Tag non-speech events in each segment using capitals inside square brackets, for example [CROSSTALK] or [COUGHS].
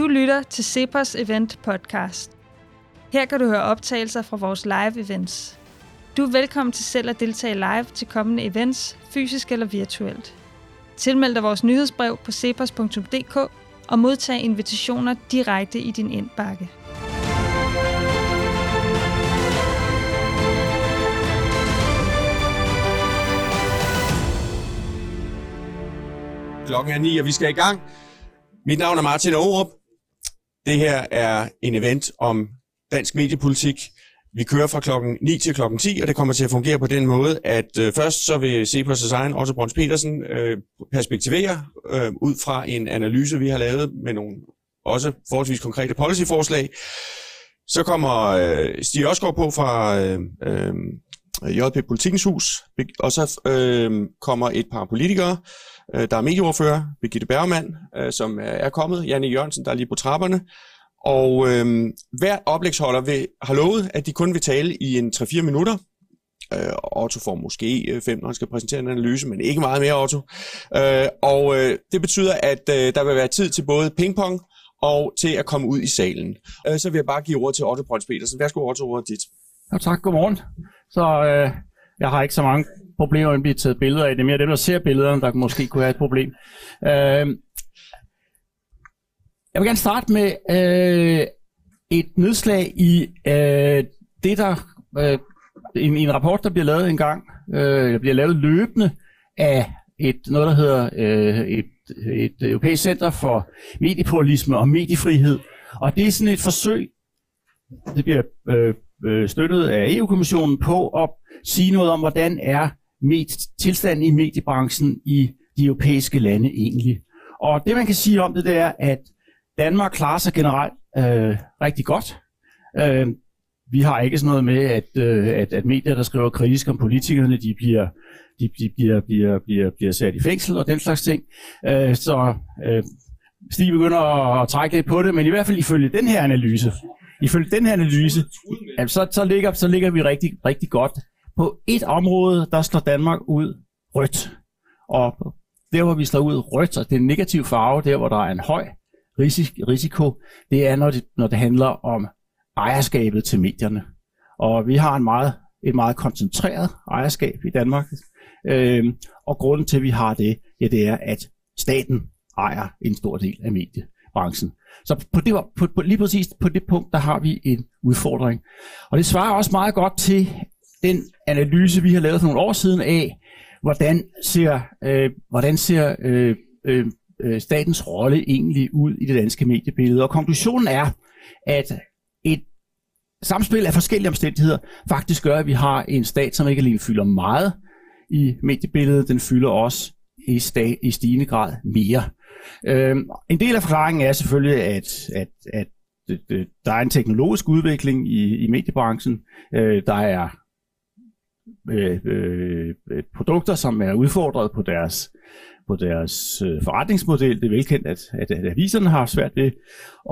Du lytter til Cepos Event Podcast. Her kan du høre optagelser fra vores live events. Du er velkommen til selv at deltage live til kommende events, fysisk eller virtuelt. Tilmeld dig vores nyhedsbrev på cepos.dk og modtag invitationer direkte i din indbakke. Klokken er 9, og vi skal i gang. Mit navn er Martin Aarup. Det her er en event om dansk mediepolitik. Vi kører fra klokken 9 til klokken 10, og det kommer til at fungere på den måde, at øh, først så vil se på Design, Otto Brons Petersen, øh, perspektivere øh, ud fra en analyse, vi har lavet med nogle også forholdsvis konkrete policyforslag. Så kommer øh, Stig Osgaard på fra øh, øh, JP Politikens Hus, og så øh, kommer et par politikere, Øh, der er medieordfører, Birgitte Bergmann, øh, som er kommet, Janne Jørgensen, der er lige på trapperne, og øh, hver oplægsholder vil, har lovet, at de kun vil tale i en 3-4 minutter. Øh, Otto får måske øh, 5, når han skal præsentere en analyse, men ikke meget mere, Otto. Øh, og øh, det betyder, at øh, der vil være tid til både pingpong og til at komme ud i salen. Øh, så vil jeg bare give ordet til Otto Brøns Petersen. Værsgo, Otto, ordet dit. Ja, tak, godmorgen. Så øh, jeg har ikke så mange problemer med at blive taget billeder af. Det er mere dem, der ser billederne, der måske kunne have et problem. Øh, jeg vil gerne starte med øh, et nedslag i øh, det, der øh, en, en rapport, der bliver lavet en gang, øh, der bliver lavet løbende af et noget, der hedder øh, et, et europæisk center for mediepluralisme og mediefrihed. Og det er sådan et forsøg, det bliver øh, øh støttet af EU-kommissionen på at sige noget om, hvordan er tilstanden i mediebranchen i de europæiske lande egentlig. Og det man kan sige om det, det er, at Danmark klarer sig generelt øh, rigtig godt. Øh, vi har ikke sådan noget med, at, øh, at, at medier, der skriver kritisk om politikerne, de bliver, de, de bliver, bliver, bliver, bliver sat i fængsel og den slags ting. Øh, så øh, Stig begynder at, at trække lidt på det, men i hvert fald ifølge den her analyse, ifølge den her analyse, så, så, ligger, så ligger vi rigtig, rigtig godt. På et område, der slår Danmark ud rødt. Og der, hvor vi slår ud rødt, og det er en negativ farve, der hvor der er en høj risiko, det er, når det, når det handler om ejerskabet til medierne. Og vi har en meget, et meget koncentreret ejerskab i Danmark. Øhm, og grunden til, at vi har det, ja, det er, at staten ejer en stor del af mediebranchen. Så på det, på, på, lige præcis på det punkt, der har vi en udfordring. Og det svarer også meget godt til den analyse, vi har lavet for nogle år siden af, hvordan ser, øh, hvordan ser øh, øh, øh, statens rolle egentlig ud i det danske mediebillede. Og konklusionen er, at et samspil af forskellige omstændigheder faktisk gør, at vi har en stat, som ikke alene fylder meget i mediebilledet, den fylder også i, sta- i stigende grad mere. Øh, en del af forklaringen er selvfølgelig, at, at, at øh, øh, der er en teknologisk udvikling i, i mediebranchen. Øh, der er Øh, øh, øh, produkter, som er udfordret på deres på deres øh, forretningsmodel. Det er velkendt, at, at, at aviserne har svært ved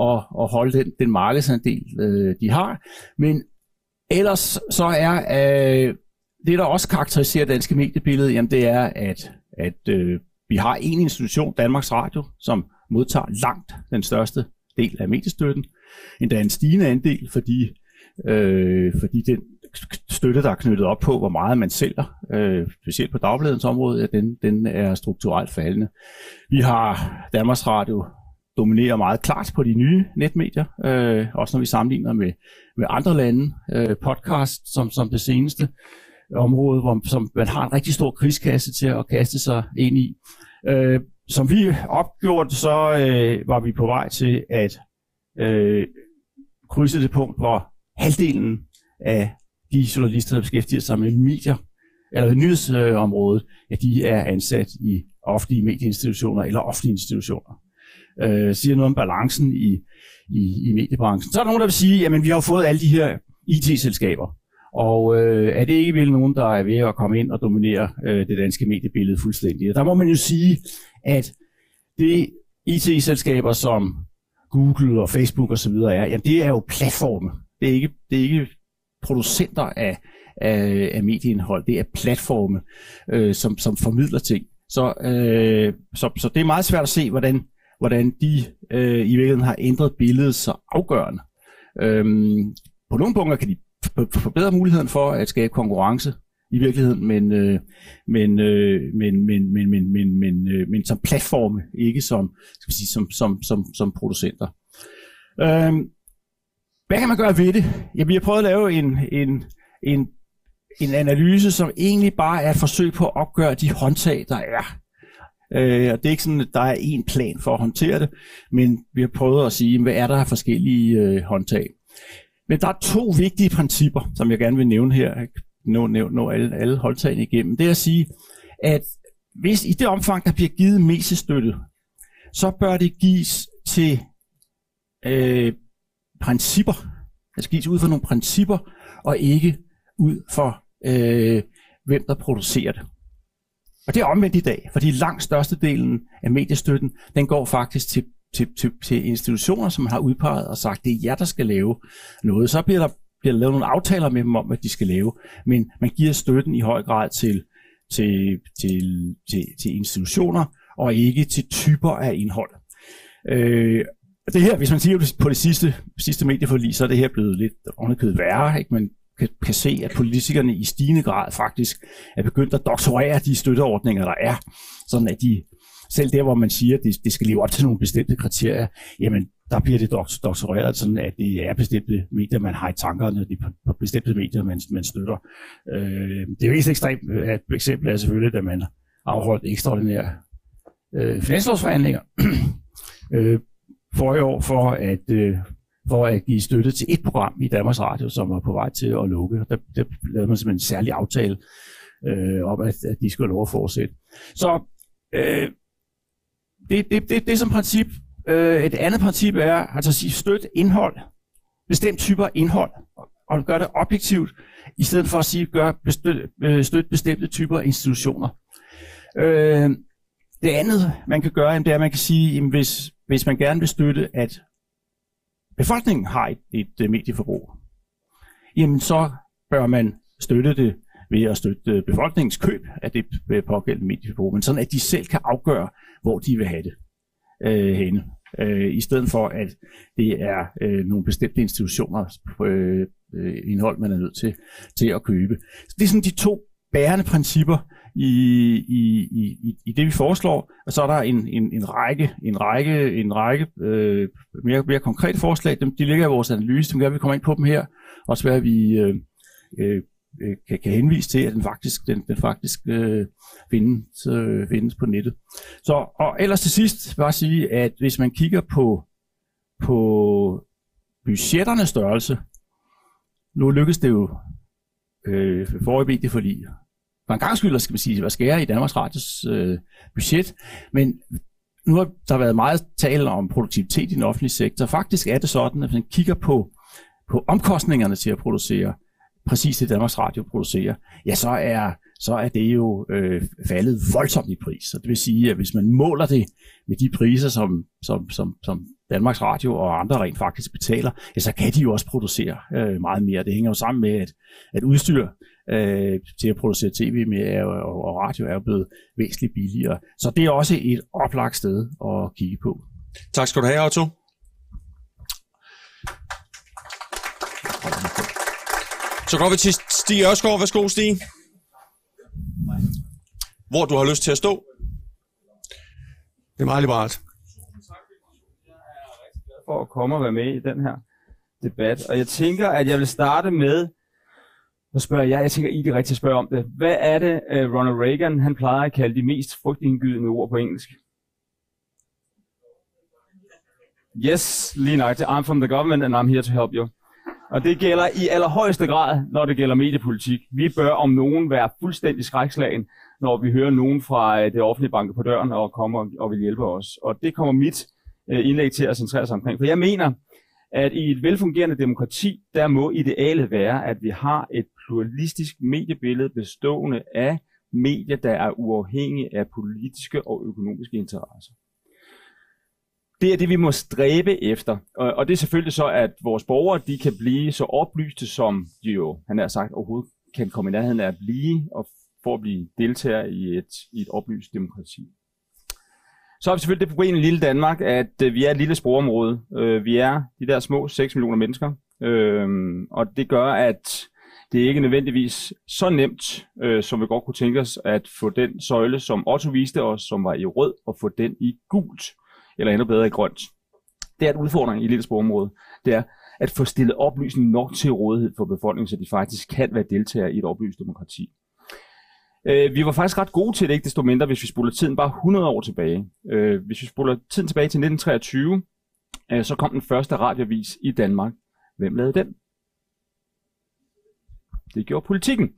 at, at holde den, den markedsandel, øh, de har. Men ellers så er øh, det, der også karakteriserer danske mediebillede, jamen det er, at, at øh, vi har en institution, Danmarks Radio, som modtager langt den største del af mediestøtten. Endda en stigende andel, fordi, øh, fordi den støtte, der er knyttet op på, hvor meget man sælger, øh, specielt på dagbladens område, at den, den er strukturelt faldende. Vi har Danmarks Radio dominerer meget klart på de nye netmedier, øh, også når vi sammenligner med, med andre lande. Øh, podcast som, som det seneste område, hvor som man har en rigtig stor krigskasse til at kaste sig ind i. Øh, som vi opgjort, så øh, var vi på vej til at øh, krydse det punkt, hvor halvdelen af de journalister, der beskæftiger sig med medier, eller nyhedsområdet, ja, de er ansat i offentlige medieinstitutioner eller offentlige institutioner. Øh, siger noget om balancen i, i, i mediebranchen. Så er der nogen, der vil sige, at vi har fået alle de her IT-selskaber. Og øh, er det ikke vel nogen, der er ved at komme ind og dominere øh, det danske mediebillede fuldstændig? Og der må man jo sige, at det IT-selskaber som Google og Facebook osv. er, jamen det er jo platforme. Det er ikke, det er ikke producenter af, af, af medieindhold. Det er platforme, øh, som, som formidler ting. Så, øh, så, så det er meget svært at se, hvordan, hvordan de øh, i virkeligheden har ændret billedet så afgørende. Øhm, på nogle punkter kan de forbedre muligheden for at skabe konkurrence i virkeligheden, men, øh, men, øh, men, men, men, men, men, men, øh, men som platforme, ikke som, skal sige, som, som, som, som producenter. Øhm, hvad kan man gøre ved det? Jeg vi har prøvet at lave en, en, en, en analyse, som egentlig bare er et forsøg på at opgøre de håndtag, der er. Øh, og det er ikke sådan, at der er én plan for at håndtere det, men vi har prøvet at sige, hvad er der af forskellige øh, håndtag. Men der er to vigtige principper, som jeg gerne vil nævne her. Nå, nå, nå alle, alle håndtagene igennem. Det er at sige, at hvis i det omfang, der bliver givet mest støtte, så bør det gives til øh, principper. Det skal gives ud fra nogle principper, og ikke ud for, øh, hvem der producerer det. Og det er omvendt i dag, fordi langt størstedelen af mediestøtten, den går faktisk til, til, til, til institutioner, som har udpeget og sagt, det er jer, der skal lave noget. Så bliver der, bliver der lavet nogle aftaler med dem om, hvad de skal lave, men man giver støtten i høj grad til, til, til, til, til institutioner, og ikke til typer af indhold. Øh, det her, hvis man siger på det sidste, sidste medieforlig, så er det her blevet lidt underkødet værre. Ikke? Man kan, kan se, at politikerne i stigende grad faktisk er begyndt at doktorere de støtteordninger, der er, sådan at de selv der, hvor man siger, at det, det skal leve op til nogle bestemte kriterier, jamen der bliver det doktoreret sådan, at det er bestemte medier, man har i tankerne, det er på bestemte medier, man, man støtter. Øh, det mest ekstremt et eksempel er selvfølgelig, da man afholdt ekstraordinære øh, finanslovsforhandlinger [CLEARS THROAT] øh, for i år for at øh, for at give støtte til et program i Danmarks Radio, som var på vej til at lukke. Der, der lavede man simpelthen en særlig aftale øh, om, at, at de skulle have lov at fortsætte. Så øh, det, det, det, det er som princip. Øh, et andet princip er altså at sige støtte indhold, bestemt typer indhold, og gøre det objektivt, i stedet for at sige gør støtte, øh, støtte bestemte typer institutioner. Øh, det andet, man kan gøre, det er, at man kan sige, at hvis, hvis man gerne vil støtte, at befolkningen har et, et, øh, medieforbrug, jamen så bør man støtte det ved at støtte øh, befolkningens køb af det øh, pågældende medieforbrug, men sådan at de selv kan afgøre, hvor de vil have det øh, henne. Øh, I stedet for, at det er øh, nogle bestemte institutioner øh, indhold, man er nødt til, til at købe. Så det er sådan de to bærende principper i, i, i, i det, vi foreslår. Og så er der en, en, en række, en række, en række øh, mere, mere konkrete forslag. Dem, de ligger i vores analyse, som gør vi kommer ind på dem her. Og så er vi øh, øh, øh, kan, kan henvise til, at den faktisk, den, den faktisk øh, findes, øh, findes på nettet. Så, og ellers til sidst bare sige, at hvis man kigger på, på budgetternes størrelse, nu lykkes det jo øh, forrige fordi for en gang skyld, skal man sige, var skære i Danmarks Radios øh, budget, men nu har der været meget tale om produktivitet i den offentlige sektor. Faktisk er det sådan, at man kigger på, på omkostningerne til at producere præcis det Danmarks Radio producerer, ja, så er, så er det jo øh, faldet voldsomt i pris. Så det vil sige, at hvis man måler det med de priser, som, som, som, som Danmarks Radio og andre rent faktisk betaler, ja, så kan de jo også producere øh, meget mere. Det hænger jo sammen med, at, at udstyr øh, til at producere tv med og, og, radio er jo blevet væsentligt billigere. Så det er også et oplagt sted at kigge på. Tak skal du have, Otto. Så går vi til Stig Ørskov. Værsgo, Stig. Hvor du har lyst til at stå. Det er meget liberalt. For at komme og være med i den her debat. Og jeg tænker, at jeg vil starte med at spørger jeg, jeg tænker, I er det rigtige at spørge om det. Hvad er det, øh, Ronald Reagan han plejer at kalde de mest frygtindgydende ord på engelsk? Yes, lige nok. I'm from the government, and I'm here to help you. Og det gælder i allerhøjeste grad, når det gælder mediepolitik. Vi bør om nogen være fuldstændig skrækslagen, når vi hører nogen fra øh, det offentlige banke på døren og kommer og vil hjælpe os. Og det kommer mit øh, indlæg til at centrere sig omkring. For jeg mener, at i et velfungerende demokrati, der må idealet være, at vi har et pluralistisk mediebillede bestående af medier, der er uafhængige af politiske og økonomiske interesser. Det er det, vi må stræbe efter. Og det er selvfølgelig så, at vores borgere de kan blive så oplyste, som de jo, han har sagt, overhovedet kan komme i nærheden af at blive, og for at blive deltager i et, i et oplyst demokrati. Så har vi selvfølgelig det problem i lille Danmark, at øh, vi er et lille sprogområde. Øh, vi er de der små 6 millioner mennesker. Øh, og det gør, at det er ikke nødvendigvis så nemt, øh, som vi godt kunne tænke os, at få den søjle, som Otto viste os, som var i rød, og få den i gult, eller endnu bedre i grønt. Det er et udfordring i et lille sprogområde. Det er at få stillet oplysning nok til rådighed for befolkningen, så de faktisk kan være deltagere i et oplyst demokrati. Øh, vi var faktisk ret gode til det, ikke desto mindre, hvis vi spoler tiden bare 100 år tilbage. Øh, hvis vi spoler tiden tilbage til 1923, øh, så kom den første radiovis i Danmark. Hvem lavede den? Det gjorde politikken.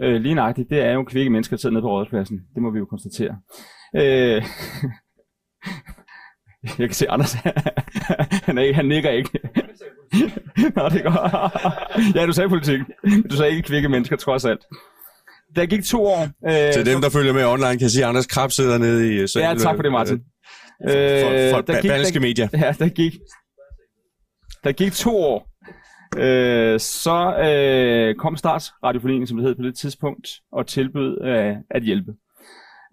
Øh, lige nøjagtigt, det er jo kvikke mennesker, der sidder nede på rådspladsen. Det må vi jo konstatere. Øh, [LAUGHS] jeg kan se Anders, [LAUGHS] han, er ikke, han nikker ikke. [LAUGHS] Nå, det går. ja, du sagde politik. Du sagde ikke kvikke mennesker, trods alt. Der gik to år. Øh, Til dem, der følger med online, kan se, at Anders Krab sidder nede i salen. Ja, tak for det, Martin. Øh, for, for der gik, der, medier. Ja, der gik, der gik to år. Øh, så øh, kom Starts Radioforeningen, som det hed på det tidspunkt, og tilbød øh, at hjælpe.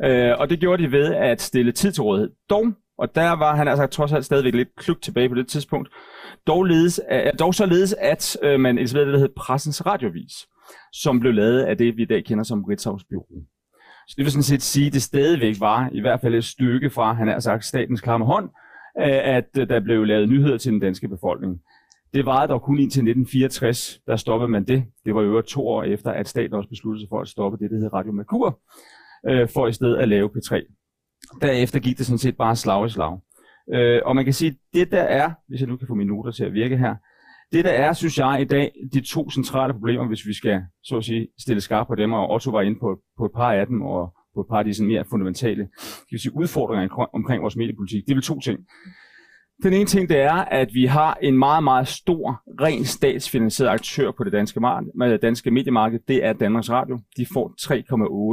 Øh, og det gjorde de ved at stille tid til rådighed. Dog, og der var han altså trods alt stadigvæk lidt klugt tilbage på det tidspunkt, dog, ledes, øh, dog således, at øh, man etablerede det, der hed Pressens Radiovis, som blev lavet af det, vi i dag kender som Ritzau's Bureau. Så det vil sådan set sige, at det stadigvæk var i hvert fald et stykke fra, han har sagt, statens klamme hånd, øh, at øh, der blev lavet nyheder til den danske befolkning. Det varede dog kun indtil 1964, der stoppede man det. Det var jo to år efter, at staten også besluttede sig for at stoppe det, der hedder Radio Merkur, øh, for i stedet at lave P3. Derefter gik det sådan set bare slag i slag. Og man kan sige, det der er, hvis jeg nu kan få mine noter til at virke her, det der er, synes jeg i dag, de to centrale problemer, hvis vi skal så at sige, stille skarpt på dem, og Otto var inde på, på et par af dem, og på et par af de sådan mere fundamentale skal sige, udfordringer omkring vores mediepolitik, det er vel to ting. Den ene ting, det er, at vi har en meget, meget stor, ren statsfinansieret aktør på det danske, marked, danske mediemarked. Det er Danmarks Radio. De får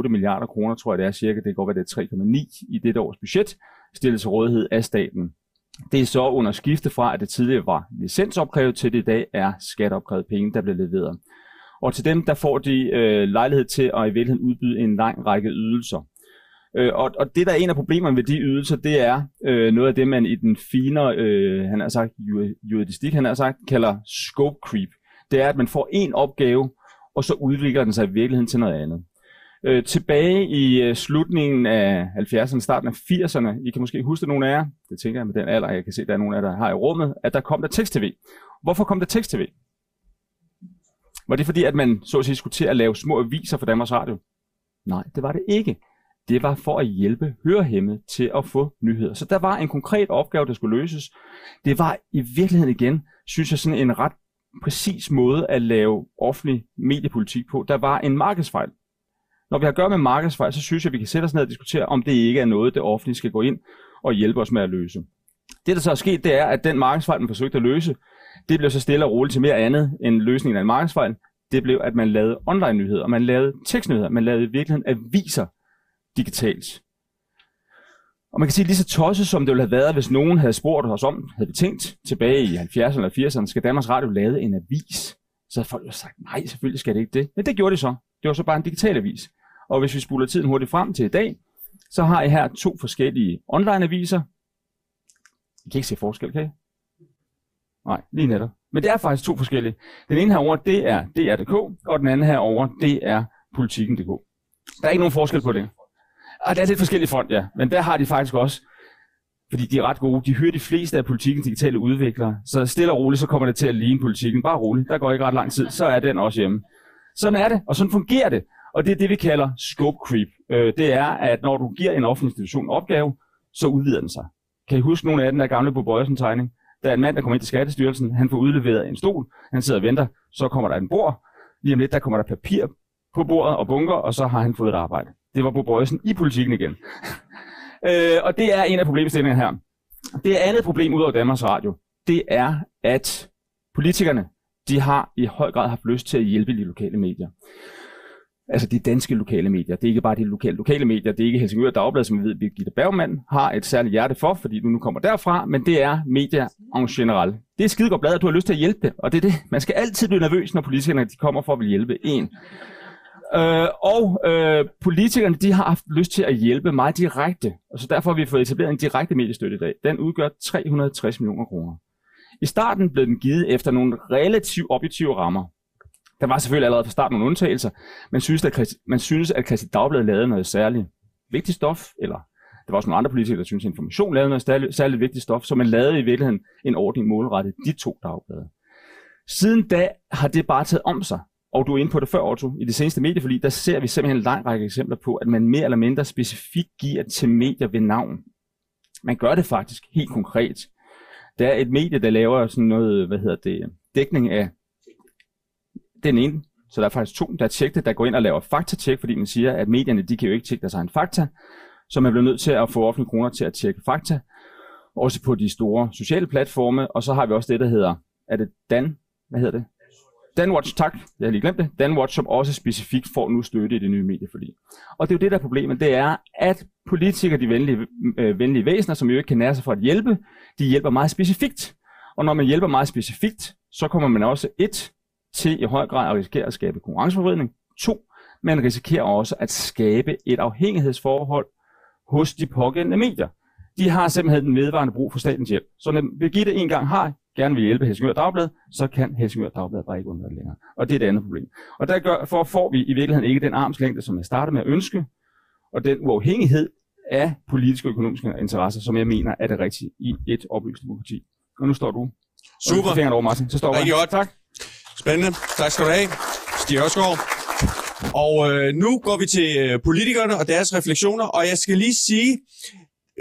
3,8 milliarder kroner, tror jeg det er cirka. Det går, hvad det er 3,9 i dette års budget, stillet til rådighed af staten. Det er så under skifte fra, at det tidligere var licensopkrævet, til det i dag er skatteopkrævet penge, der bliver leveret. Og til dem, der får de øh, lejlighed til at i virkeligheden udbyde en lang række ydelser. Øh, og, og det, der er en af problemerne ved de ydelser, det er øh, noget af det, man i den finere, øh, han har sagt, juridistik, han har sagt, kalder scope creep. Det er, at man får en opgave, og så udvikler den sig i virkeligheden til noget andet. Øh, tilbage i øh, slutningen af 70'erne, starten af 80'erne, I kan måske huske nogle af jer, det tænker jeg med den alder, jeg kan se, at der er nogle af jer, der har i rummet, at der kom der tekst-tv. Hvorfor kom der tekst-tv? Var det fordi, at man så at sige skulle til at lave små aviser for Danmarks Radio? Nej, det var det ikke det var for at hjælpe hørehæmmet til at få nyheder. Så der var en konkret opgave, der skulle løses. Det var i virkeligheden igen, synes jeg, sådan en ret præcis måde at lave offentlig mediepolitik på. Der var en markedsfejl. Når vi har at gøre med markedsfejl, så synes jeg, at vi kan sætte os ned og diskutere, om det ikke er noget, det offentlige skal gå ind og hjælpe os med at løse. Det, der så er sket, det er, at den markedsfejl, man forsøgte at løse, det blev så stille og roligt til mere andet end løsningen af en markedsfejl. Det blev, at man lavede online-nyheder, man lavede tekstnyheder, man lavede i virkeligheden aviser, digitalt. Og man kan sige lige så tosset, som det ville have været, hvis nogen havde spurgt os om, havde vi tænkt tilbage i 70'erne eller 80'erne, skal Danmarks Radio lave en avis? Så havde folk jo sagt, nej, selvfølgelig skal det ikke det. Men det gjorde de så. Det var så bare en digital avis. Og hvis vi spuler tiden hurtigt frem til i dag, så har I her to forskellige online-aviser. I kan ikke se forskel, kan I? Nej, lige netop. Men det er faktisk to forskellige. Den ene herover det er DR.dk, og den anden herover det er Politiken.dk. Der er ikke nogen forskel på det. Ah, og der er lidt forskellige fond, ja. Men der har de faktisk også, fordi de er ret gode, de hører de fleste af politikens digitale udviklere. Så stille og roligt, så kommer det til at ligne politikken. Bare roligt, der går ikke ret lang tid, så er den også hjemme. Sådan er det, og sådan fungerer det. Og det er det, vi kalder scope creep. Øh, det er, at når du giver en offentlig institution en opgave, så udvider den sig. Kan I huske nogle af den der gamle på Bøjsen tegning? Der er en mand, der kommer ind til Skattestyrelsen, han får udleveret en stol, han sidder og venter, så kommer der en bord, lige om lidt, der kommer der papir på bordet og bunker, og så har han fået et arbejde. Det var Bo Bøjsen i politikken igen. [LAUGHS] øh, og det er en af problemstillingerne her. Det andet problem ud over Danmarks Radio, det er, at politikerne, de har i høj grad haft lyst til at hjælpe de lokale medier. Altså de danske lokale medier. Det er ikke bare de lokale, lokale medier. Det er ikke Helsingør Dagblad, som vi ved, Birgitte Bergmann har et særligt hjerte for, fordi du nu kommer derfra, men det er medier en general. Det er skide godt blad, at du har lyst til at hjælpe og det er det. Man skal altid blive nervøs, når politikerne de kommer for at vil hjælpe en. Øh, og øh, politikerne de har haft lyst til at hjælpe meget direkte, og så derfor har vi fået etableret en direkte mediestøtte i dag. Den udgør 360 millioner kroner. I starten blev den givet efter nogle relativt objektive rammer. Der var selvfølgelig allerede fra starten nogle undtagelser. Man synes, at, man synes, at Christi Dagblad lavede noget særligt vigtigt stof, eller der var også nogle andre politikere, der synes, at information lavede noget særligt, særligt vigtigt stof, så man lavede i virkeligheden en ordning målrettet de to dagblade. Siden da har det bare taget om sig. Og du er inde på det før, Otto. I det seneste medieforlig, der ser vi simpelthen en lang række eksempler på, at man mere eller mindre specifikt giver til medier ved navn. Man gør det faktisk helt konkret. Der er et medie, der laver sådan noget, hvad hedder det, dækning af den ene. Så der er faktisk to, der er tjekte, der går ind og laver faktatjek, fordi man siger, at medierne, de kan jo ikke tjekke deres egen fakta. Så man bliver nødt til at få offentlige kroner til at tjekke fakta. Også på de store sociale platforme. Og så har vi også det, der hedder, er det Dan? Hvad hedder det? Danwatch, tak, jeg har lige glemt det. Danwatch, som også specifikt får nu støtte i det nye medieforlig. Og det er jo det, der er problemet, det er, at politikere, de venlige, øh, venlige væsener, som jo ikke kan nære sig for at hjælpe, de hjælper meget specifikt. Og når man hjælper meget specifikt, så kommer man også et til i høj grad at risikere at skabe konkurrenceforvridning. To, man risikerer også at skabe et afhængighedsforhold hos de pågældende medier. De har simpelthen den vedvarende brug for statens hjælp. Så når Birgitte en gang har gerne vil hjælpe Helsingør Dagblad, så kan Helsingør Dagblad bare ikke undvære det længere. Og det er det andet problem. Og derfor får vi i virkeligheden ikke den armslængde, som jeg startede med at ønske, og den uafhængighed af politiske og økonomiske interesser, som jeg mener er det rigtige i et oplyst demokrati. Og nu står du. Super. over, Martin. Så står Rigtig godt. Tak. Spændende. Tak skal du have. Stig Hørsgaard. Og øh, nu går vi til øh, politikerne og deres refleksioner, og jeg skal lige sige,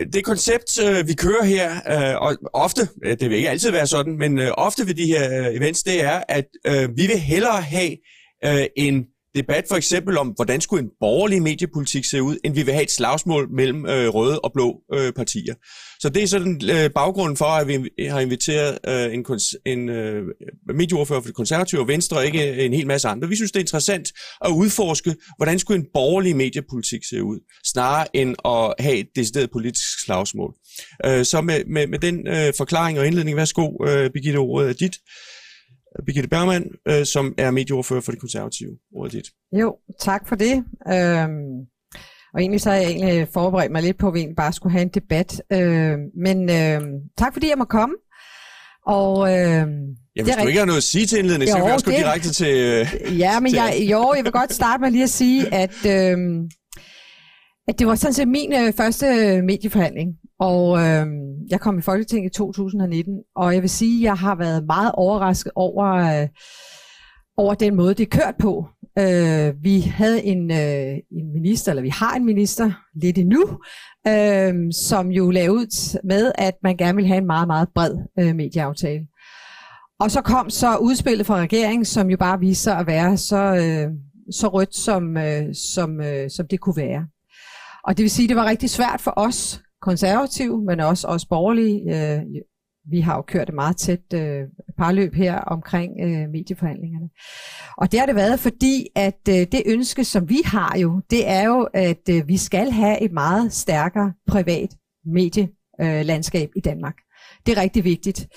øh, det koncept, øh, vi kører her, øh, og ofte, øh, det vil ikke altid være sådan, men øh, ofte ved de her øh, events, det er, at øh, vi vil hellere have øh, en debat for eksempel om, hvordan skulle en borgerlig mediepolitik se ud, end vi vil have et slagsmål mellem øh, røde og blå øh, partier. Så det er sådan øh, baggrunden for, at vi har inviteret øh, en, en øh, medieordfører for det konservative og Venstre, og ikke øh, en hel masse andre. Vi synes, det er interessant at udforske, hvordan skulle en borgerlig mediepolitik se ud, snarere end at have et decideret politisk slagsmål. Øh, så med, med, med den øh, forklaring og indledning, værsgo, øh, Birgitte, ordet er dit. Birgitte Bergman, øh, som er medieordfører for det konservative. Ordet dit. Jo, tak for det. Øhm, og egentlig så har jeg egentlig forberedt mig lidt på, at vi egentlig bare skulle have en debat. Øhm, men øhm, tak fordi jeg må komme. Og, øh, ja, hvis du ikke har noget at sige til indledning, så kan vi også det... gå direkte til... Øh, ja, men til... Jeg, jo, jeg vil godt starte med lige at sige, at, øh, at det var sådan set min øh, første medieforhandling. Og øh, jeg kom i Folketinget i 2019, og jeg vil sige, at jeg har været meget overrasket over, øh, over den måde, det er kørt på. Øh, vi havde en, øh, en minister, eller vi har en minister lidt endnu, øh, som jo lavede ud med, at man gerne vil have en meget, meget bred øh, medieaftale. Og så kom så udspillet fra regeringen, som jo bare viste sig at være så, øh, så rødt, som, øh, som, øh, som det kunne være. Og det vil sige, at det var rigtig svært for os konservative, men også os borgerlige. Øh, vi har jo kørt et meget tæt øh, parløb her omkring øh, medieforhandlingerne. Og det har det været, fordi at øh, det ønske, som vi har jo, det er jo, at øh, vi skal have et meget stærkere privat medielandskab øh, i Danmark. Det er rigtig vigtigt.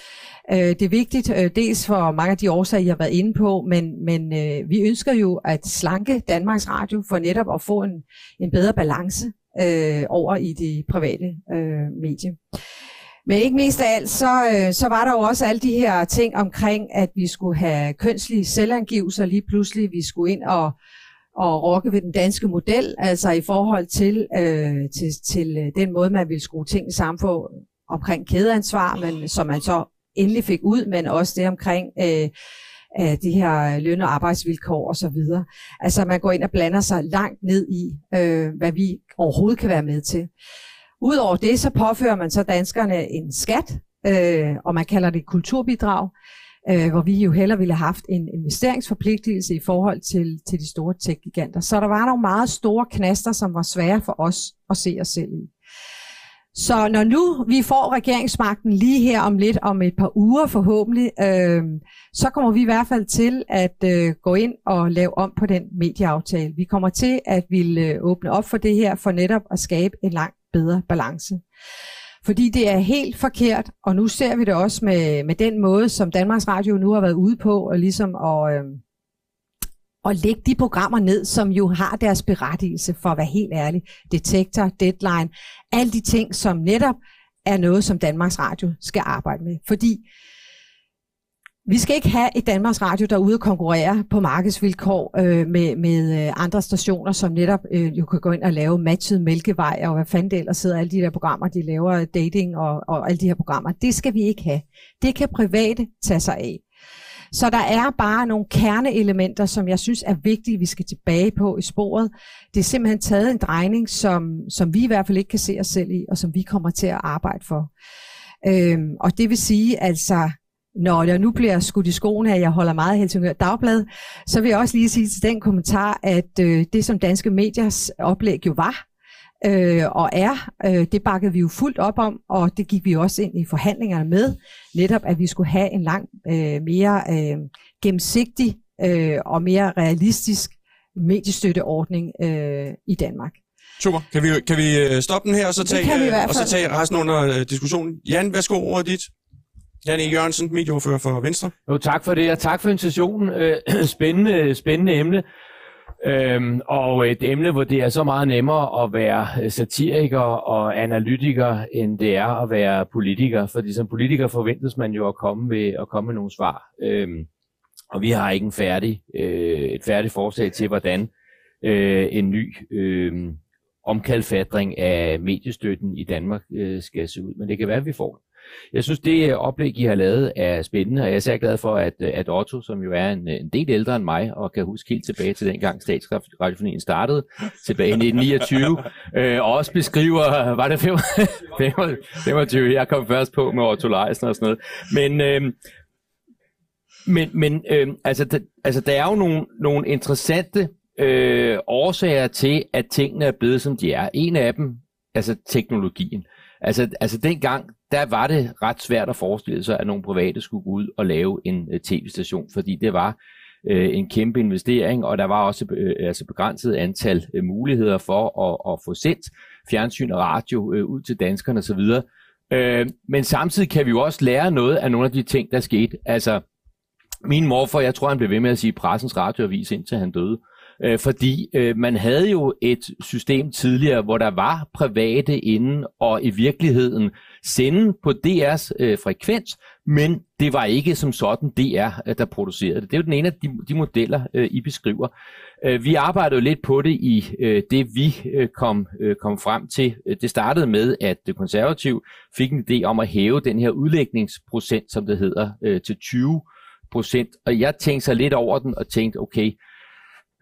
Øh, det er vigtigt øh, dels for mange af de årsager, jeg har været inde på, men, men øh, vi ønsker jo at slanke Danmarks Radio for netop at få en, en bedre balance øh, over i det private øh, medie. Men ikke mest af alt, så, øh, så var der jo også alle de her ting omkring, at vi skulle have kønslige selvangivelser lige pludselig. Vi skulle ind og, og rokke ved den danske model, altså i forhold til, øh, til, til øh, den måde, man ville skrue ting sammen på omkring kædeansvar, men, som man så endelig fik ud, men også det omkring øh, af de her øh, løn- og arbejdsvilkår osv. Altså man går ind og blander sig langt ned i, øh, hvad vi overhovedet kan være med til. Udover det, så påfører man så danskerne en skat, øh, og man kalder det kulturbidrag, øh, hvor vi jo heller ville have haft en investeringsforpligtelse i forhold til, til de store tech-giganter. Så der var nogle meget store knaster, som var svære for os at se os selv i. Så når nu vi får regeringsmagten lige her om lidt, om et par uger forhåbentlig, øh, så kommer vi i hvert fald til at øh, gå ind og lave om på den medieaftale. Vi kommer til at ville øh, åbne op for det her, for netop at skabe en langt bedre balance. Fordi det er helt forkert, og nu ser vi det også med, med den måde, som Danmarks Radio nu har været ude på, og ligesom at, øh, og lægge de programmer ned, som jo har deres berettigelse, for at være helt ærlig. Detektor, deadline, alle de ting, som netop er noget, som Danmarks Radio skal arbejde med. Fordi vi skal ikke have et Danmarks Radio, der er ude og konkurrere på markedsvilkår øh, med, med øh, andre stationer, som netop øh, jo kan gå ind og lave matchet mælkevej, og hvad fanden det ellers sidder alle de der programmer, de laver dating og, og alle de her programmer. Det skal vi ikke have. Det kan private tage sig af. Så der er bare nogle kerneelementer, som jeg synes er vigtige, vi skal tilbage på i sporet. Det er simpelthen taget en drejning, som, som vi i hvert fald ikke kan se os selv i, og som vi kommer til at arbejde for. Øhm, og det vil sige, altså, når jeg nu bliver skudt i skoene, at jeg holder meget af Helsingør Dagblad, så vil jeg også lige sige til den kommentar, at øh, det som danske mediers oplæg jo var, øh, og er, øh, det bakkede vi jo fuldt op om, og det gik vi også ind i forhandlingerne med, netop at vi skulle have en langt øh, mere øh, gennemsigtig øh, og mere realistisk mediestøtteordning øh, i Danmark. Super. Kan vi, kan vi øh, stoppe den her, og så tage, øh, og så tage resten under øh, diskussionen? Jan, værsgo, ordet dit. Jan E. Jørgensen, medieordfører for Venstre. Jo, tak for det, og tak for invitationen. Øh, [CLEARS THROAT] spændende, spændende emne. Øhm, og et emne, hvor det er så meget nemmere at være øh, satiriker og analytiker, end det er at være politiker. Fordi som politiker forventes man jo at komme, med, at komme med nogle svar. Øhm, og vi har ikke en færdig, øh, et færdigt forslag til, hvordan øh, en ny øh, omkalfatring af mediestøtten i Danmark øh, skal se ud. Men det kan være, at vi får den. Jeg synes, det oplæg, I har lavet, er spændende, og jeg er særlig glad for, at, at Otto, som jo er en, en del ældre end mig, og kan huske helt tilbage til dengang Statsradiofonien startede, tilbage i 1929, [LAUGHS] øh, og også beskriver, var det 25, 25, [LAUGHS] jeg kom først på med Otto Leisner og sådan noget, men... Øh, men, men øh, altså, der, altså, der er jo nogle, nogle interessante øh, årsager til, at tingene er blevet, som de er. En af dem, altså teknologien. Altså, altså dengang, der var det ret svært at forestille sig, at nogle private skulle gå ud og lave en øh, tv-station, fordi det var øh, en kæmpe investering, og der var også øh, altså begrænset antal øh, muligheder for at, at få sendt fjernsyn og radio øh, ud til danskerne osv. Øh, men samtidig kan vi jo også lære noget af nogle af de ting, der skete. Altså, min morfar, jeg tror, han blev ved med at sige pressens radioavis, indtil han døde. Øh, Øh, fordi øh, man havde jo et system tidligere, hvor der var private inden og i virkeligheden sende på DR's øh, frekvens, men det var ikke som sådan DR, øh, der producerede det. Det er jo den ene af de, de modeller, øh, I beskriver. Øh, vi arbejdede jo lidt på det i øh, det, vi øh, kom, øh, kom frem til. Øh, det startede med, at det konservativ fik en idé om at hæve den her udlægningsprocent, som det hedder, øh, til 20 procent. Og jeg tænkte så lidt over den og tænkte, okay,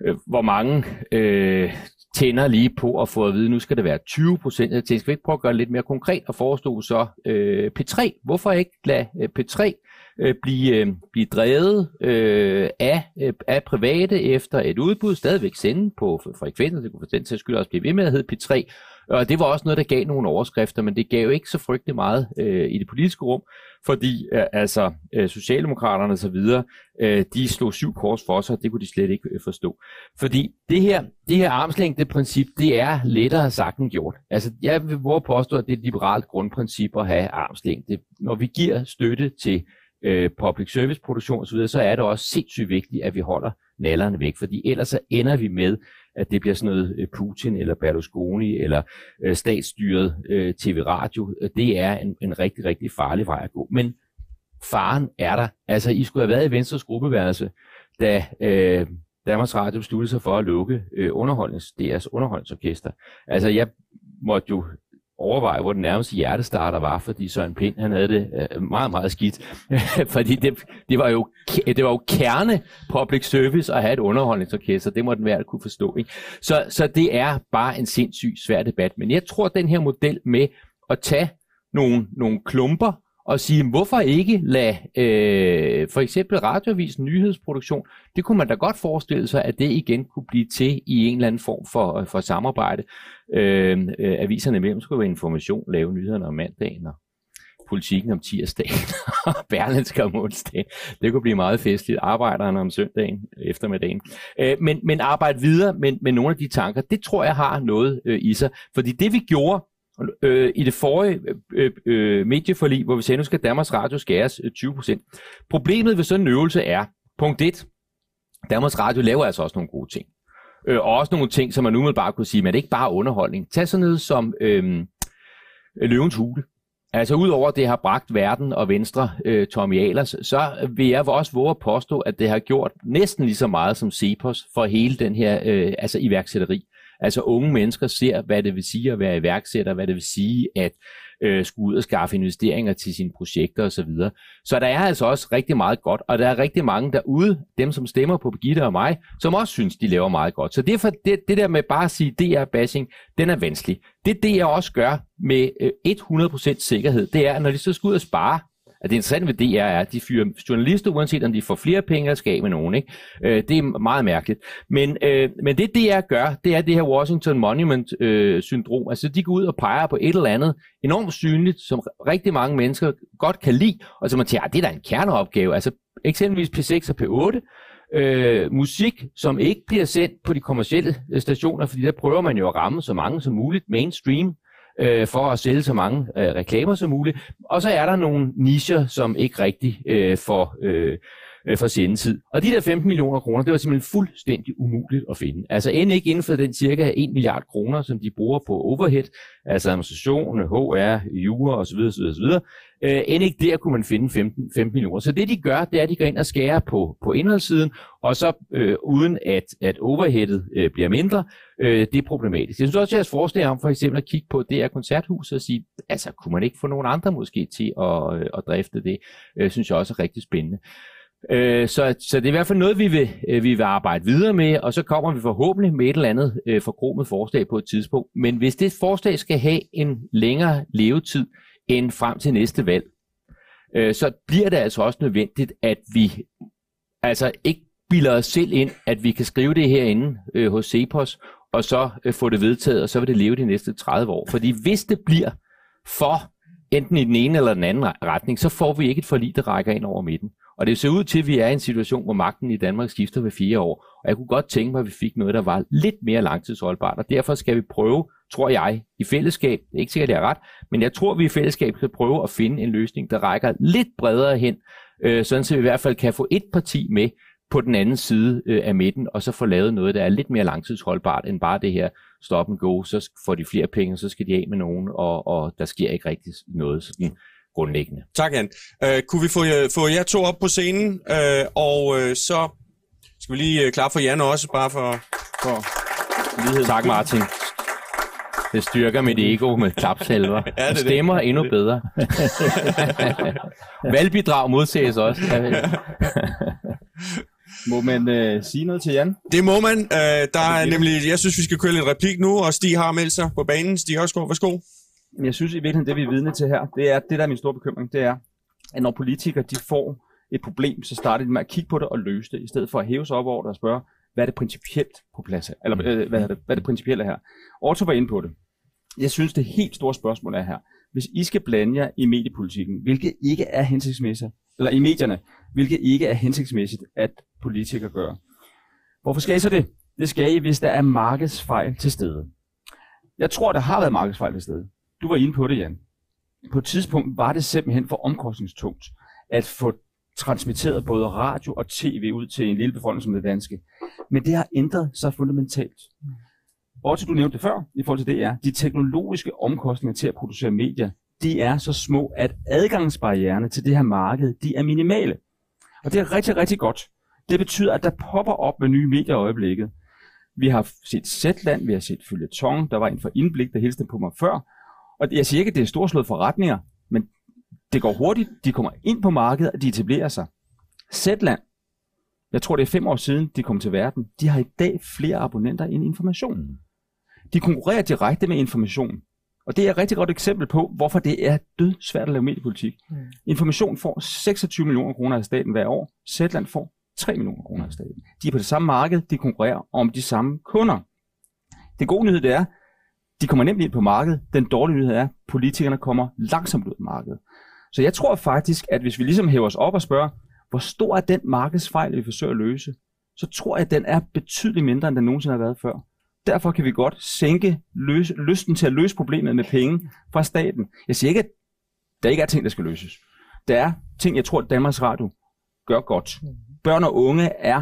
øh, hvor mange øh, tænder lige på at få at vide, nu skal det være 20 procent. Jeg tænkte, skal vi ikke prøve at gøre det lidt mere konkret og forestå så øh, P3. Hvorfor ikke lade øh, P3 øh, blive, øh, blive drevet øh, af, øh, af private efter et udbud, stadigvæk sende på frekvenser, det kunne for den sags skyld også blive ved med at hedde P3, Øh, og det var også noget, der gav nogle overskrifter, men det gav jo ikke så frygtelig meget øh, i det politiske rum, fordi øh, altså øh, Socialdemokraterne og så videre, øh, de slog syv kors for sig, det kunne de slet ikke øh, forstå. Fordi det her, det her armslængde-princip, det er lettere sagt end gjort. Altså jeg vil våge påstå, at det er et liberalt grundprincip at have armslængde. Når vi giver støtte til øh, public service produktion osv., så er det også sindssygt vigtigt, at vi holder nallerne væk, fordi ellers så ender vi med, at det bliver sådan noget øh, Putin eller Berlusconi eller øh, statsstyret øh, tv-radio. Det er en, en rigtig, rigtig farlig vej at gå. Men faren er der. Altså, I skulle have været i Venstres gruppeværelse, da øh, Danmarks Radio besluttede sig for at lukke øh, underholdnings, deres underholdningsorkester. Altså, jeg måtte jo overveje, hvor den nærmeste hjertestarter var, fordi Søren Pind, han havde det øh, meget, meget skidt. [LAUGHS] fordi det, det, var jo, det var jo kerne public service at have et underholdningsorkester. Det må den være, kunne forstå. Ikke? Så, så det er bare en sindssygt svær debat. Men jeg tror, at den her model med at tage nogle, nogle klumper og sige, hvorfor ikke lade øh, for eksempel radioavisen nyhedsproduktion, det kunne man da godt forestille sig, at det igen kunne blive til i en eller anden form for, øh, for samarbejde. Øh, øh, aviserne imellem skulle være information, lave nyhederne om mandagen og politikken om tirsdagen [LAUGHS] og Berlinske om onsdagen. Det kunne blive meget festligt. Arbejderne om søndagen, eftermiddagen. Øh, men, men arbejde videre med, med nogle af de tanker, det tror jeg har noget øh, i sig. Fordi det vi gjorde øh, i det forrige øh, øh, medieforlig, hvor vi sagde, nu skal Danmarks Radio skæres øh, 20%. Problemet ved sådan en øvelse er, punkt 1, Danmarks Radio laver altså også nogle gode ting. Øh, og også nogle ting, som man umiddelbart kunne sige, men det er ikke bare underholdning. Tag sådan noget som øh, Løvens Hule. Altså udover det har bragt verden og Venstre øh, Tommy Ahlers, så vil jeg også våge at påstå, at det har gjort næsten lige så meget som Cepos for hele den her øh, altså iværksætteri. Altså unge mennesker ser, hvad det vil sige at være iværksætter, hvad det vil sige at øh, skulle ud og skaffe investeringer til sine projekter osv. Så, så der er altså også rigtig meget godt, og der er rigtig mange derude, dem som stemmer på Birgitte og mig, som også synes, de laver meget godt. Så det, for, det, det der med bare at sige DR-bashing, den er vanskelig. Det, det jeg også gør med øh, 100% sikkerhed, det er, at når de så skal ud og spare, at det interessante ved DR er, at de fyrer journalister, uanset om de får flere penge eller skal med nogen. Ikke? Øh, det er meget mærkeligt. Men, øh, men det DR gør, det er det her Washington Monument-syndrom. Øh, altså de går ud og peger på et eller andet enormt synligt, som rigtig mange mennesker godt kan lide, og så man tænker, ah, det er da en kerneopgave. Altså eksempelvis P6 og P8, øh, musik, som ikke bliver sendt på de kommercielle øh, stationer, fordi der prøver man jo at ramme så mange som muligt mainstream øh, for at sælge så mange øh, reklamer som muligt. Og så er der nogle nicher, som ikke rigtig øh, får, øh, øh, for sendetid. Og de der 15 millioner kroner, det var simpelthen fuldstændig umuligt at finde. Altså end ikke inden for den cirka 1 milliard kroner, som de bruger på overhead, altså administration, HR, jura osv. osv., osv. Øh, end ikke der kunne man finde 15, 15 millioner. Så det de gør, det er, at de går ind og skærer på, på indholdssiden, og så øh, uden at, at overheadet øh, bliver mindre, øh, det er problematisk. Jeg synes også, at jeres forslag om for eksempel at kigge på det her koncerthus og sige, altså kunne man ikke få nogen andre måske til at, øh, at drifte det, øh, synes jeg også er rigtig spændende. Øh, så, så det er i hvert fald noget, vi vil, øh, vi vil arbejde videre med, og så kommer vi forhåbentlig med et eller andet øh, forkromet forslag på et tidspunkt. Men hvis det forslag skal have en længere levetid end frem til næste valg, øh, så bliver det altså også nødvendigt, at vi altså ikke bilder os selv ind, at vi kan skrive det herinde øh, hos Cepos, og så øh, få det vedtaget, og så vil det leve de næste 30 år. Fordi hvis det bliver for enten i den ene eller den anden retning, så får vi ikke et forlig, der rækker ind over midten. Og det ser ud til, at vi er i en situation, hvor magten i Danmark skifter hver fire år. Og jeg kunne godt tænke mig, at vi fik noget, der var lidt mere langtidsholdbart. Og derfor skal vi prøve, tror jeg, i fællesskab, det er ikke sikkert, at det er ret, men jeg tror, at vi i fællesskab skal prøve at finde en løsning, der rækker lidt bredere hen, øh, sådan så vi i hvert fald kan få et parti med på den anden side øh, af midten, og så få lavet noget, der er lidt mere langtidsholdbart end bare det her stop and go, så får de flere penge, så skal de af med nogen, og, og der sker ikke rigtig noget sådan grundlæggende. Tak, Jan. Uh, kunne vi få, uh, få jer to op på scenen, uh, og uh, så skal vi lige uh, klare for Jan også, bare for, for lighed. Tak, Martin. Det styrker mit ego med klapsalver. [LAUGHS] ja, det stemmer det. endnu bedre. [LAUGHS] Valgbidrag modtages også. [LAUGHS] må man øh, sige noget til Jan? Det må man. Uh, der er nemlig, jeg synes, vi skal køre lidt replik nu, og Stig har meldt sig på banen. Stig Hørsgaard, værsgo. Men jeg synes i virkeligheden, det vi er vidne til her, det er, det der er min store bekymring, det er, at når politikere de får et problem, så starter de med at kigge på det og løse det, i stedet for at hæve sig op over det og spørge, hvad er det principielt på plads her? Eller øh, hvad, er det, hvad er det principielle her? Otto var inde på det. Jeg synes, det helt store spørgsmål er her. Hvis I skal blande jer i mediepolitikken, hvilket ikke er hensigtsmæssigt, eller i medierne, hvilket ikke er hensigtsmæssigt, at politikere gør. Hvorfor skal I så det? Det skal I, hvis der er markedsfejl til stede. Jeg tror, der har været markedsfejl til stede. Du var inde på det, Jan. På et tidspunkt var det simpelthen for omkostningstungt at få transmitteret både radio og tv ud til en lille befolkning som det danske. Men det har ændret sig fundamentalt. Også du nævnte det før, i forhold til det er, de teknologiske omkostninger til at producere medier, de er så små, at adgangsbarriererne til det her marked, de er minimale. Og det er rigtig, rigtig godt. Det betyder, at der popper op med nye medier i øjeblikket. Vi har set Zetland, vi har set Tong, der var en for indblik, der hilste på mig før, og jeg siger ikke, at det er storslået forretninger, men det går hurtigt. De kommer ind på markedet, og de etablerer sig. Zetland, jeg tror det er fem år siden, de kom til verden, de har i dag flere abonnenter end information. Mm. De konkurrerer direkte med information. Og det er et rigtig godt eksempel på, hvorfor det er død svært at lave mediepolitik. Mm. Information får 26 millioner kroner af staten hver år. Zetland får 3 millioner kroner af staten. De er på det samme marked, de konkurrerer om de samme kunder. Det gode nyhed det er, de kommer nemt ind på markedet. Den dårlige nyhed er, at politikerne kommer langsomt ud af markedet. Så jeg tror faktisk, at hvis vi ligesom hæver os op og spørger, hvor stor er den markedsfejl, vi forsøger at løse, så tror jeg, at den er betydeligt mindre, end den nogensinde har været før. Derfor kan vi godt sænke løse, lysten til at løse problemet med penge fra staten. Jeg siger ikke, at der ikke er ting, der skal løses. Der er ting, jeg tror, at Danmarks Radio gør godt. Børn og unge er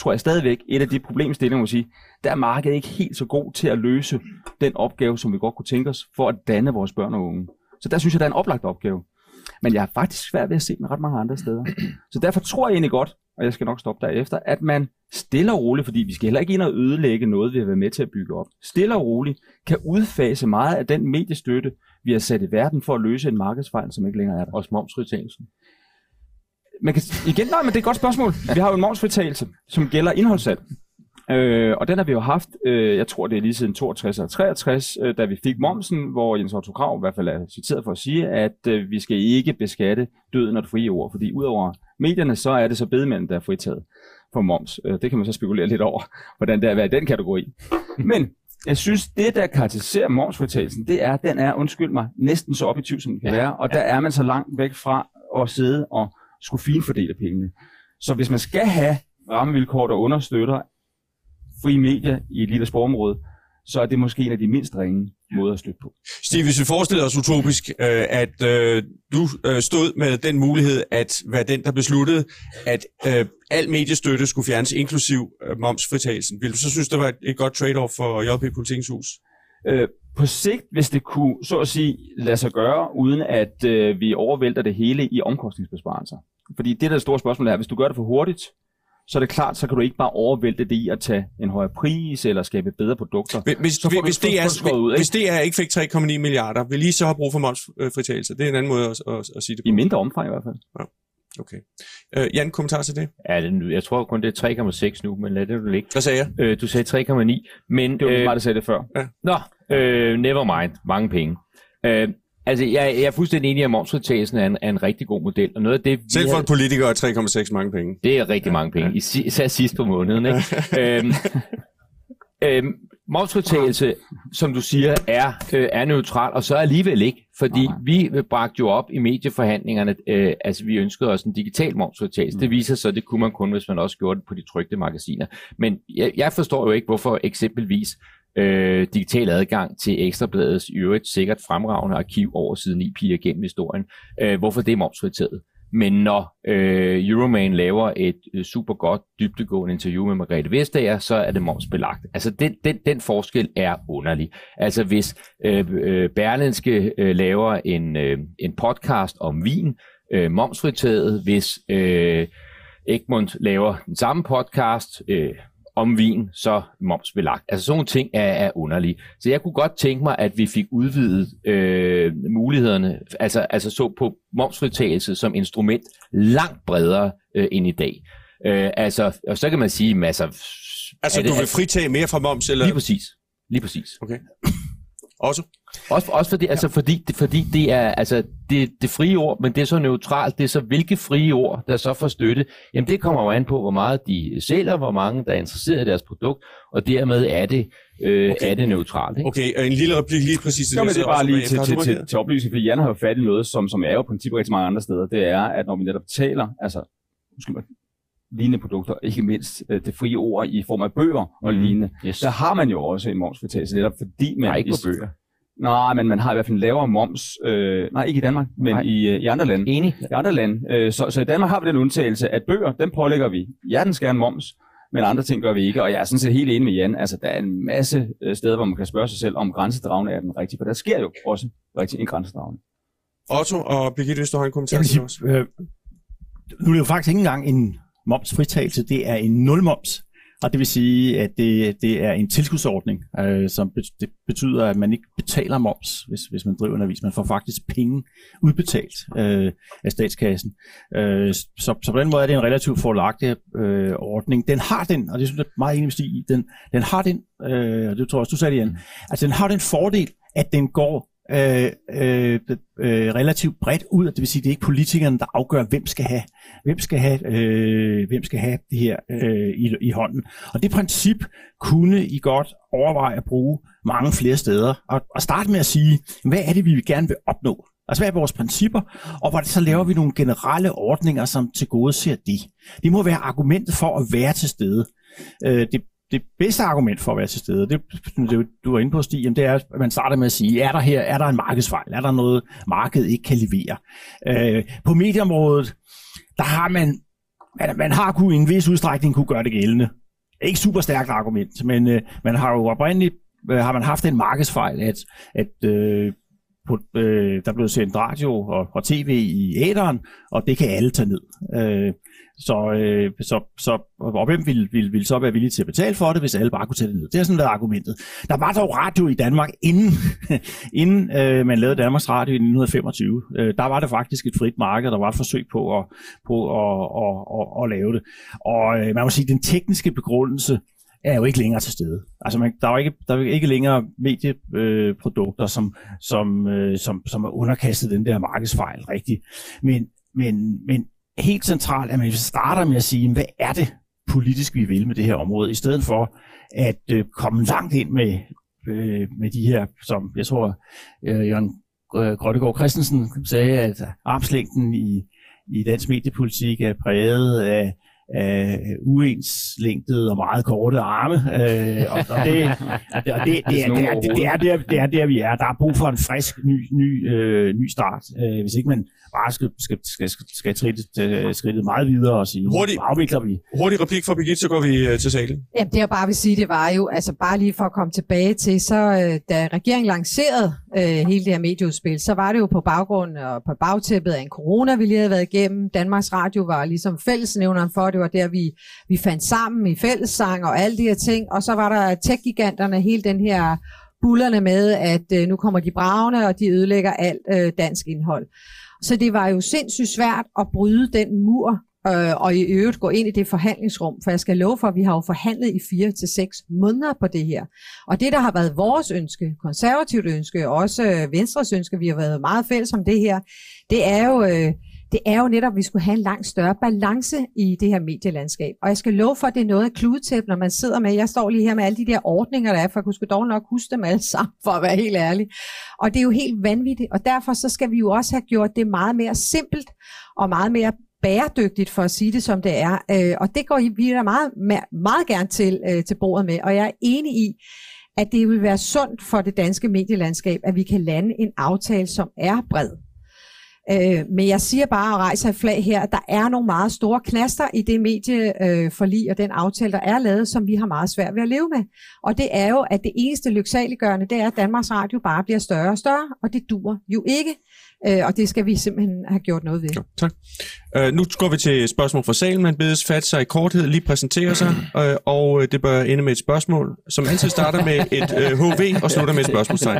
tror jeg stadigvæk, et af de problemstillinger, man sige, der er markedet ikke helt så god til at løse den opgave, som vi godt kunne tænke os, for at danne vores børn og unge. Så der synes jeg, der er en oplagt opgave. Men jeg har faktisk svært ved at se den ret mange andre steder. Så derfor tror jeg egentlig godt, og jeg skal nok stoppe derefter, at man stille og roligt, fordi vi skal heller ikke ind og ødelægge noget, vi har været med til at bygge op, stille og roligt kan udfase meget af den mediestøtte, vi har sat i verden for at løse en markedsfejl, som ikke længere er der. Også momsfritagelsen. Man kan, igen, nej, men det er et godt spørgsmål. Vi har jo en momsfritagelse, som gælder indholdssalg. Øh, og den har vi jo haft, øh, jeg tror det er lige siden 62 og 63, øh, da vi fik momsen, hvor Jens Otto Krav i hvert fald er citeret for at sige, at øh, vi skal ikke beskatte døden og det frie ord, fordi udover medierne, så er det så bedemænd, der er fritaget for moms. Øh, det kan man så spekulere lidt over, hvordan det er at være i den kategori. Men jeg synes, det der karakteriserer momsfritagelsen, det er, at den er, undskyld mig, næsten så objektiv, som den kan være, og der er man så langt væk fra at sidde og skulle finfordele pengene. Så hvis man skal have rammevilkår, der understøtter frie medier i et lille sprogområde, så er det måske en af de mindst ringe måder at støtte på. Steve, hvis vi forestiller os utopisk, øh, at øh, du øh, stod med den mulighed at være den, der besluttede, at al mediestøtte skulle fjernes, inklusiv momsfritagelsen, vil du så synes, det var et, et godt trade-off for JP Politikens Hus? Øh, på sigt, hvis det kunne, så at sige, lade sig gøre, uden at øh, vi overvælter det hele i omkostningsbesparelser. Fordi det der er store spørgsmål er, hvis du gør det for hurtigt, så er det klart, så kan du ikke bare overvælte det i at tage en højere pris eller skabe bedre produkter. Hvis, Så hvis, det er, ud, hvis det er ikke fik 3,9 milliarder, vil I så have brug for momsfritagelse? Det er en anden måde at, at, at sige det I på. mindre omfang i hvert fald. Okay. Øh, Jan, kommentar til det? Ja, det, jeg tror kun, det er 3,6 nu, men lad det ligge. Hvad sagde jeg? Øh, du sagde 3,9, men... Det var øh, mig, der sagde det før. Nå, øh, never mind. Mange penge. Øh, altså, jeg, jeg er fuldstændig enig i, at momsfritagelsen er en, er en rigtig god model. Og noget af det, vi Selv for havde- en politiker er 3,6 mange penge. Det er rigtig mange penge, isi- især sidst på måneden. Ikke? [LAUGHS] øhm, øhm, momsfritagelse, som du siger, er, øh, er neutral, og så alligevel ikke, fordi Nej. vi bragte jo op i medieforhandlingerne, øh, altså vi ønskede os en digital momsfritagelse. Mm. Det viser sig, at det kunne man kun, hvis man også gjorde det på de trygte magasiner. Men jeg, jeg forstår jo ikke, hvorfor eksempelvis øh, digital adgang til Ekstrabladets i øvrigt sikkert fremragende arkiv over siden i piger gennem historien, øh, hvorfor det er momsfritaget. Men når øh, Euroman laver et øh, super godt, dybdegående interview med Margrethe Vestager, så er det momsbelagt. Altså den, den, den forskel er underlig. Altså hvis øh, øh, Berlinske øh, laver en, øh, en podcast om vin, øh, momsfritaget, hvis øh, Egmont laver den samme podcast øh, om vin, så momsbelagt. Altså sådan nogle ting er, er underlige. Så jeg kunne godt tænke mig, at vi fik udvidet øh, mulighederne, altså, altså så på momsfritagelse som instrument langt bredere øh, end i dag. Øh, altså, og så kan man sige, masser Altså, er det, du vil fritage mere fra moms, eller? Lige præcis. Lige præcis. Okay. [COUGHS] Også? Også, også fordi, altså fordi, det, fordi det er altså det, det frie ord, men det er så neutralt. Det er så hvilke frie ord, der så får støtte. Jamen det kommer jo an på, hvor meget de sælger, hvor mange der er interesseret i deres produkt, og dermed er det, øh, Okay. er det neutralt. Ikke? Okay, og en lille replik lige præcis til Så men det så er bare lige til, til, til, til oplysning, fordi Jan har jo fat i noget, som, som er jo princippet rigtig mange andre steder. Det er, at når vi netop taler, altså, undskyld mig, lignende produkter, ikke mindst øh, det frie ord i form af bøger og Mhm. lignende, Yes. der har man jo også en momsfritagelse, netop fordi man... Nej, ikke i- på bøger. Nej, men man har i hvert fald en lavere moms. Øh, nej, ikke i Danmark, men Nej. i, øh, i andre lande. Enig. I andre lande. Øh, så, så i Danmark har vi den undtagelse, at bøger, dem pålægger vi hjertens gerne moms, men andre ting gør vi ikke. Og jeg er sådan set helt enig med Jan. Altså, der er en masse øh, steder, hvor man kan spørge sig selv, om grænsedragende er den rigtige. For der sker jo også rigtig en grænsedragning. Otto og Birgitte, hvis du har en kommentar til os. øh, nu er det jo faktisk ikke engang en momsfritagelse, det er en nulmoms. Og det vil sige, at det, det er en tilskudsordning, øh, som betyder, at man ikke betaler moms, hvis, hvis man driver en avis. Man får faktisk penge udbetalt øh, af statskassen. Øh, så, så på den måde er det en relativt forlagtig øh, ordning. Den har den, og det synes jeg er meget enig i, den, den har den, øh, og det tror jeg også, du sagde det, Jan, altså den har den fordel, at den går øh, øh, øh, relativt bredt ud, det vil sige, det er ikke politikerne, der afgør, hvem skal have, hvem skal have, øh, hvem skal have det her øh, i, i hånden. Og det princip kunne I godt overveje at bruge mange flere steder, og, og starte med at sige, hvad er det, vi gerne vil opnå? Altså, hvad er vores principper? Og hvordan så laver vi nogle generelle ordninger, som til gode ser de. Det må være argumentet for at være til stede. Øh, det, det bedste argument for at være til stede, det, det du var inde på, Stig, jamen, det er, at man starter med at sige, er der her, er der en markedsfejl? Er der noget, markedet ikke kan levere? Øh, på medieområdet, der har man man, man har kunne i en vis udstrækning kunne gøre det gældende. Ikke super stærkt argument, men øh, man har jo oprindeligt øh, har man haft en markedsfejl, at, at øh, på, øh, der blev sendt radio og, og tv i æderen, og det kan alle tage ned. Øh, så, øh, så, så og hvem ville, ville, ville så være villig til at betale for det, hvis alle bare kunne tage det ned? Det er sådan været argumentet. Der var dog radio i Danmark, inden, [LAUGHS] inden øh, man lavede Danmarks Radio i 1925. Øh, der var det faktisk et frit marked, der var et forsøg på at, på at, at, at, at, at lave det. Og øh, man må sige, den tekniske begrundelse, er jo ikke længere til stede. Altså man, der er jo ikke, der er ikke længere medieprodukter, som, som, øh, som, som er underkastet den der markedsfejl rigtigt. Men, men, men helt centralt, at man starter med at sige, hvad er det politisk, vi vil med det her område, i stedet for at øh, komme langt ind med, øh, med de her, som jeg tror, øh, Jørgen øh, Grøttegård Christensen sagde, at armslængden i, i dansk mediepolitik er præget af øh, uenslængdede og meget korte arme. Øh, og, og det, og det, det, det, er, det, er, det, er der, det er der, vi er. Der er brug for en frisk, ny, ny, øh, ny start. Øh, hvis ikke man bare skal, skal, skal, skal, skal træde skridtet meget videre og sige, hurtig, afvikler vi. Hurtig replik fra Birgit, så går vi øh, til salen. Jamen, det jeg bare vil sige, det var jo, altså bare lige for at komme tilbage til, så øh, da regeringen lancerede øh, hele det her medieudspil, så var det jo på baggrund og på bagtæppet af en corona, vi lige havde været igennem. Danmarks Radio var ligesom fællesnævneren for, det var der, vi, vi fandt sammen i fællessang og alle de her ting. Og så var der tech-giganterne, hele den her bullerne med, at øh, nu kommer de bravne, og de ødelægger alt øh, dansk indhold. Så det var jo sindssygt svært at bryde den mur, øh, og i øvrigt gå ind i det forhandlingsrum, for jeg skal love for, at vi har jo forhandlet i fire til seks måneder på det her. Og det, der har været vores ønske, konservativt ønske, også øh, Venstres ønske, vi har været meget fælles om det her, det er jo... Øh, det er jo netop, at vi skulle have en langt større balance i det her medielandskab. Og jeg skal love for, at det er noget af kludetæp, når man sidder med, jeg står lige her med alle de der ordninger, der er, for jeg kunne dog nok huske dem alle sammen, for at være helt ærlig. Og det er jo helt vanvittigt, og derfor så skal vi jo også have gjort det meget mere simpelt, og meget mere bæredygtigt, for at sige det som det er. Øh, og det går vi da meget, meget gerne til, øh, til bordet med, og jeg er enig i, at det vil være sundt for det danske medielandskab, at vi kan lande en aftale, som er bred. Øh, men jeg siger bare og rejser et flag her, at der er nogle meget store knaster i det medieforlig øh, og den aftale, der er lavet, som vi har meget svært ved at leve med. Og det er jo, at det eneste lyksaliggørende, det er, at Danmarks Radio bare bliver større og større, og det dur jo ikke. Øh, og det skal vi simpelthen have gjort noget ved. Ja, tak. Øh, nu går vi til spørgsmål fra salen. Man bedes fat sig i korthed, lige præsentere sig, øh, og øh, det bør ende med et spørgsmål, som altid starter med et øh, HV og slutter med et spørgsmålstegn.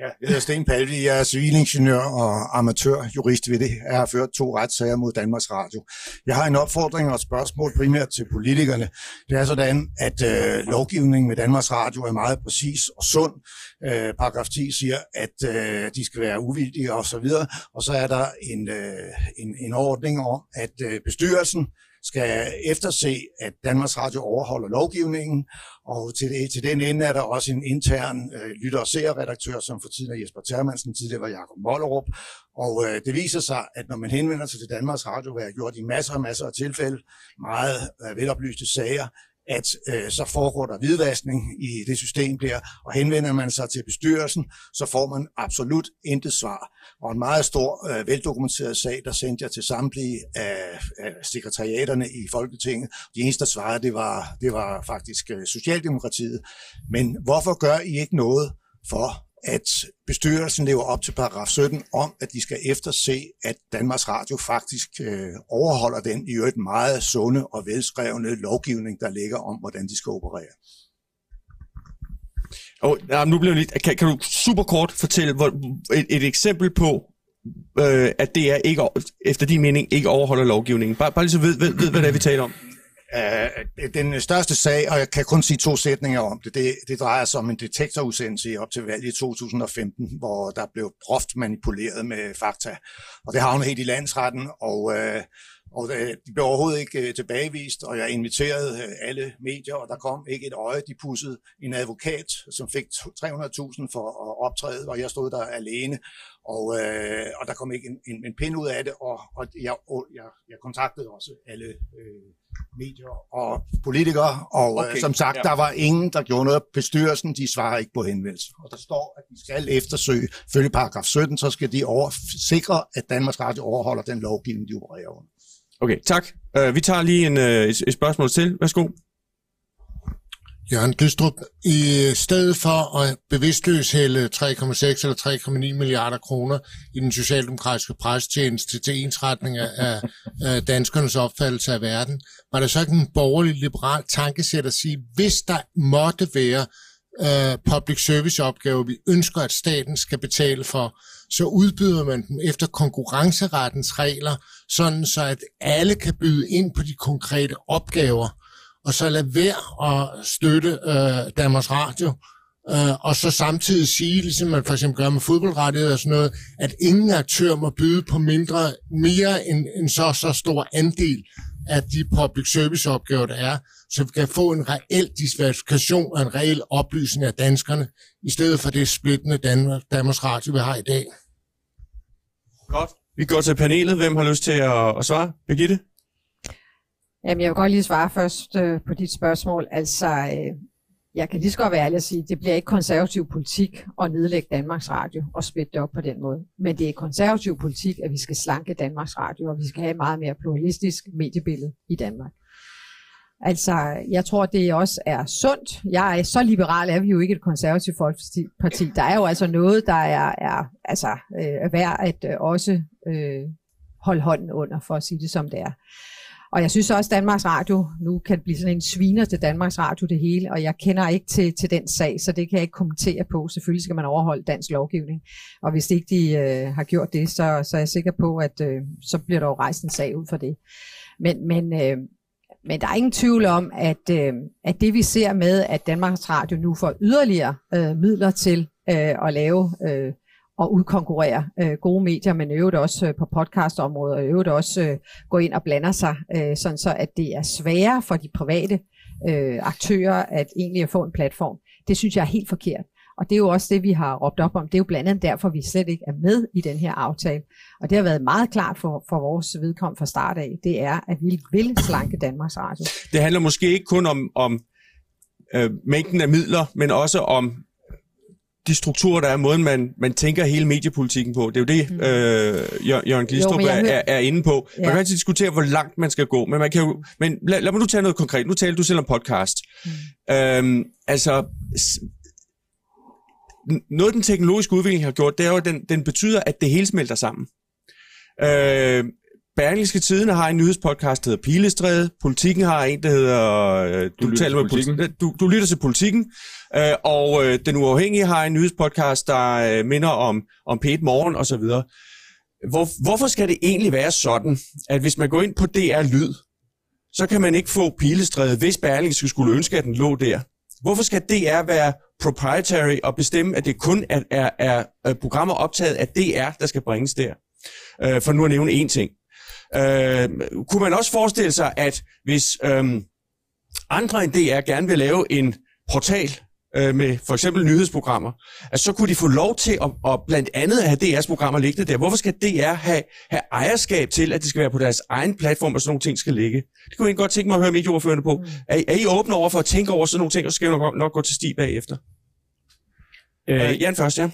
Ja, jeg hedder Sten Palvi, jeg er civilingeniør og amatørjurist ved det. Jeg har ført to retssager mod Danmarks Radio. Jeg har en opfordring og et spørgsmål primært til politikerne. Det er sådan, at øh, lovgivningen med Danmarks Radio er meget præcis og sund. Øh, paragraf 10 siger, at øh, de skal være uvildige og så videre. Og så er der en, øh, en, en ordning om, at øh, bestyrelsen skal efterse, at Danmarks Radio overholder lovgivningen, og til, det, til den ende er der også en intern øh, lytter- og seerredaktør, som for tiden er Jesper Termansen, tidligere var Jakob Mollerup, og øh, det viser sig, at når man henvender sig til Danmarks Radio, hvad jeg gjort i masser og masser af tilfælde, meget øh, veloplyste sager, at øh, så foregår der hvidvaskning i det system der, og henvender man sig til bestyrelsen, så får man absolut intet svar. Og en meget stor, øh, veldokumenteret sag, der sendte jeg til samtlige af, af sekretariaterne i Folketinget. De eneste, der svarede, det var, det var faktisk øh, Socialdemokratiet. Men hvorfor gør I ikke noget for at bestyrelsen lever op til paragraf 17 om, at de skal efterse, at Danmarks Radio faktisk øh, overholder den i øvrigt meget sunde og velskrevne lovgivning, der ligger om, hvordan de skal operere. Og oh, nu bliver lidt, kan, kan du super kort fortælle hvor, et, et eksempel på, øh, at det er ikke, efter din mening ikke overholder lovgivningen? Bare, bare lige så ved, ved, ved, hvad det er, vi taler om. Uh, den største sag, og jeg kan kun sige to sætninger om det, det, det drejer sig om en detektorudsendelse op til valget i 2015, hvor der blev groft manipuleret med fakta. Og det havnede helt i landsretten, og, øh, og øh, de blev overhovedet ikke tilbagevist, og jeg inviterede alle medier, og der kom ikke et øje. De pussede en advokat, som fik 300.000 for at optræde, og jeg stod der alene. Og, øh, og der kom ikke en, en, en pind ud af det, og, og jeg, og jeg, jeg kontaktede også alle øh, medier og politikere, og øh, okay. øh, som sagt, ja. der var ingen, der gjorde noget. Bestyrelsen, de svarer ikke på henvendelse. Og der står, at de skal eftersøge, følge paragraf 17, så skal de over, sikre, at Danmarks Radio overholder den lovgivning, de opererer under. Okay, tak. Uh, vi tager lige en, uh, et, et spørgsmål til. Værsgo. Jørgen Dystrup, i stedet for at bevidstløshælde 3,6 eller 3,9 milliarder kroner i den socialdemokratiske presstjeneste til ensretning af, af danskernes opfattelse af verden, var det så ikke en borgerlig liberal tankesæt at sige, hvis der måtte være øh, public service opgaver, vi ønsker, at staten skal betale for, så udbyder man dem efter konkurrencerettens regler, sådan så at alle kan byde ind på de konkrete opgaver og så lade være at støtte øh, Danmarks Radio, øh, og så samtidig sige, ligesom man for eksempel gør med fodboldrettigheder og sådan noget, at ingen aktør må byde på mindre, mere end en så, så stor andel af de public service opgaver, der er, så vi kan få en reel diversifikation og en reel oplysning af danskerne, i stedet for det splittende Danmark, Danmarks Radio, vi har i dag. Godt. Vi går til panelet. Hvem har lyst til at, at svare? Birgitte? Jamen, jeg vil godt lige svare først øh, på dit spørgsmål. Altså, øh, jeg kan lige så godt være ærlig at sige, at det bliver ikke konservativ politik at nedlægge Danmarks Radio og splitte det op på den måde. Men det er konservativ politik, at vi skal slanke Danmarks Radio, og vi skal have et meget mere pluralistisk mediebillede i Danmark. Altså, jeg tror, det også er sundt. Jeg er så liberal, er vi jo ikke et konservativt folkeparti. Der er jo altså noget, der er, er altså, øh, værd at øh, også øh, holde hånden under, for at sige det som det er. Og jeg synes også, at Danmarks Radio nu kan blive sådan en sviner til Danmarks Radio det hele, og jeg kender ikke til, til den sag, så det kan jeg ikke kommentere på. Selvfølgelig skal man overholde dansk lovgivning, og hvis ikke de øh, har gjort det, så, så er jeg sikker på, at øh, så bliver der jo rejst en sag ud for det. Men, men, øh, men der er ingen tvivl om, at, øh, at det vi ser med, at Danmarks Radio nu får yderligere øh, midler til øh, at lave øh, og udkonkurrere øh, gode medier, men øvrigt også øh, på podcastområdet, og øvrigt også øh, gå ind og blander sig, øh, sådan så at det er sværere for de private øh, aktører at egentlig at få en platform. Det synes jeg er helt forkert. Og det er jo også det, vi har råbt op om. Det er jo blandt andet derfor, vi slet ikke er med i den her aftale. Og det har været meget klart for, for vores vedkommende fra start af. Det er, at vi vil slanke Danmarks Radio. Det handler måske ikke kun om, om øh, mængden af midler, men også om de strukturer, der er, måden man, man tænker hele mediepolitikken på. Det er jo det, mm. øh, Jørgen Glistrup jo, er, er, er inde på. Man ja. kan altid diskutere, hvor langt man skal gå, men man kan jo... Men lad, lad mig nu tage noget konkret. Nu taler du selv om podcast. Mm. Øhm, altså, noget den teknologiske udvikling har gjort, det er jo, at den, den betyder, at det hele smelter sammen. Øh, Berlingske Tidene har en nyhedspodcast, der hedder Pilestræde. Politikken har en, der hedder... Øh, du, du, taler med politikken. Du, du lytter til politikken. Øh, og øh, Den Uafhængige har en nyhedspodcast, der øh, minder om, om P1 Morgen og så videre. Hvor, hvorfor skal det egentlig være sådan, at hvis man går ind på DR Lyd, så kan man ikke få Pilestræde, hvis Berlingske skulle ønske, at den lå der? Hvorfor skal DR være proprietary og bestemme, at det kun er, er, er, er programmer optaget af DR, der skal bringes der? Øh, for nu at nævne én ting. Øh, kunne man også forestille sig, at hvis øh, andre end DR gerne vil lave en portal øh, med for eksempel nyhedsprogrammer, at så kunne de få lov til at, at blandt andet have DR's programmer liggende der. Hvorfor skal DR have, have ejerskab til, at det skal være på deres egen platform, og sådan nogle ting skal ligge? Det kunne jeg godt tænke mig at høre medieordførende på. Mm. Er, er I åbne over for at tænke over sådan nogle ting, og så skal vi nok, nok gå til sti bagefter? Øh, øh, Jan først, ja.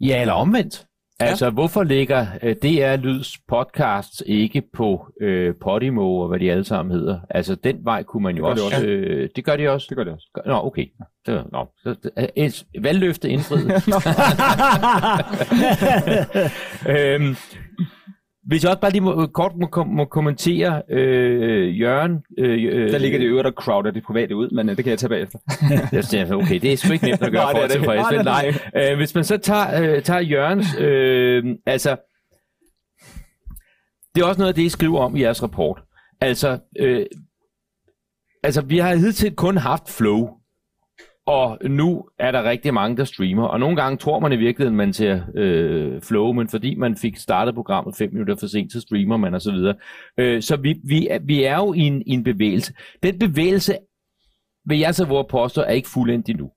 Ja, eller omvendt. Altså, ja. hvorfor ligger uh, øh, DR Lyds podcast ikke på uh, Podimo og hvad de alle sammen hedder? Altså, den vej kunne man jo det også... Det, også. Uh, det gør de også? Det gør de også. Nå, okay. Det, nå, så, et valgløfte indfriet. [LAUGHS] [LAUGHS] øhm, hvis jeg også bare lige må, kort må, må kommentere øh, Jørgen. Øh, der ligger det øvrigt og crowder det private ud, men øh, det kan jeg tage bagefter. [LAUGHS] det okay, det er sgu ikke nemt at gøre Nej, for det. Nej, øh, hvis man så tager, øh, tager Jørgens, øh, altså, det er også noget af det, I skriver om i jeres rapport. Altså, øh, altså vi har hidtil kun haft flow og nu er der rigtig mange, der streamer. Og nogle gange tror man i virkeligheden, man ser øh, flow, men fordi man fik startet programmet fem minutter for sent, så streamer man osv. Så, videre. øh, så vi, vi, er, vi er jo i en, i en bevægelse. Den bevægelse, vil jeg så vore påstå, er ikke fuldendt endnu.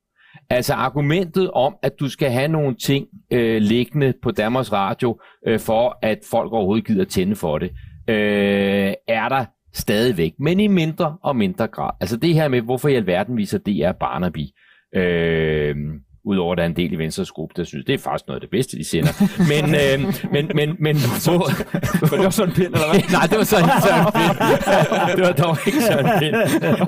Altså argumentet om, at du skal have nogle ting øh, liggende på Danmarks Radio, øh, for at folk overhovedet gider tænde for det, øh, er der stadigvæk, men i mindre og mindre grad. Altså det her med, hvorfor i alverden viser DR Barnaby? Øh, Udover at der er en del i Venstres gruppe, der synes, det er faktisk noget af det bedste, de sender. Men, øh, men, men, men på, For det var sådan en pind, eller hvad? [LAUGHS] Nej, det var så ikke Pind. [LAUGHS] Det var dog ikke Søren Pind.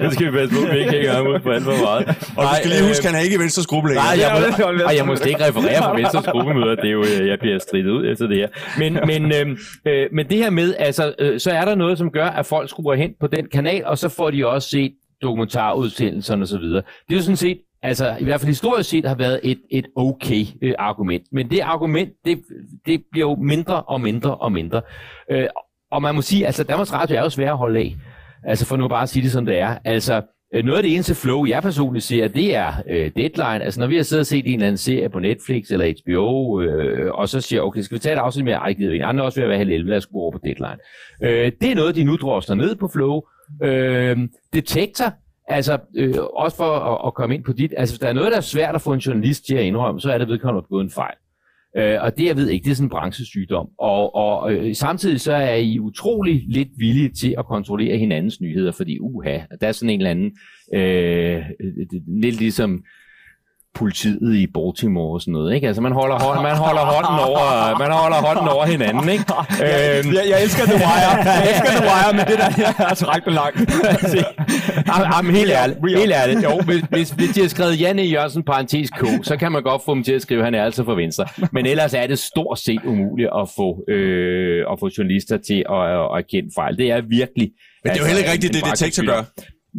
Nu skal vi passe på, at vi ikke hænger ham ud på alt for meget. Og du skal lige huske, han er ikke i Venstres gruppe længere. Nej, jeg, må, og jeg må slet ikke referere fra Venstres gruppemøder. Det er jo, øh, jeg bliver stridet ud efter det her. Men, men, øh, øh, men det her med, altså, øh, så er der noget, som gør, at folk skruer hen på den kanal, og så får de også set dokumentarudsendelserne og så videre. Det er jo sådan set, altså i hvert fald historisk set, har været et, et okay øh, argument. Men det argument, det, det bliver jo mindre og mindre og mindre. Øh, og man må sige, altså Danmarks Radio er jo svært at holde af. Altså for nu bare at sige det, som det er. Altså, øh, noget af det eneste flow, jeg personligt ser, det er øh, Deadline. Altså når vi har siddet og set en eller anden serie på Netflix eller HBO, øh, og så siger okay, skal vi tage et afsnit mere? Ej, gider vi ikke. Andre er også ved at være halv 11, lad os gå over på Deadline. Øh, det er noget, de nu drosler ned på flow. Øh, detektor, altså øh, også for at, at komme ind på dit, altså hvis der er noget, der er svært at få en journalist til at indrømme, så er det vedkommende at begået en fejl. Øh, og det, jeg ved ikke, det er sådan en branchesygdom. Og, og øh, samtidig så er I utrolig lidt villige til at kontrollere hinandens nyheder, fordi uha, der er sådan en eller anden, øh, lidt ligesom politiet i Baltimore og sådan noget, ikke? Altså man holder, hånd, man holder hånden over, man holder hånden over hinanden, ikke? [LAUGHS] Øhm, Jeg, jeg elsker The Wire. Jeg elsker The Wire, men det der her er træk langt. Jamen, helt ærligt, helt ærligt. Jo, hvis, hvis, hvis de har skrevet Janne Jørgensen parentes K, så kan man godt få dem til at skrive, at han er altså for venstre. Men ellers er det stort set umuligt at få, øh, at få journalister til at, at, at erkende fejl. Det er virkelig... Men det er jo heller ikke rigtigt, det detektor gør.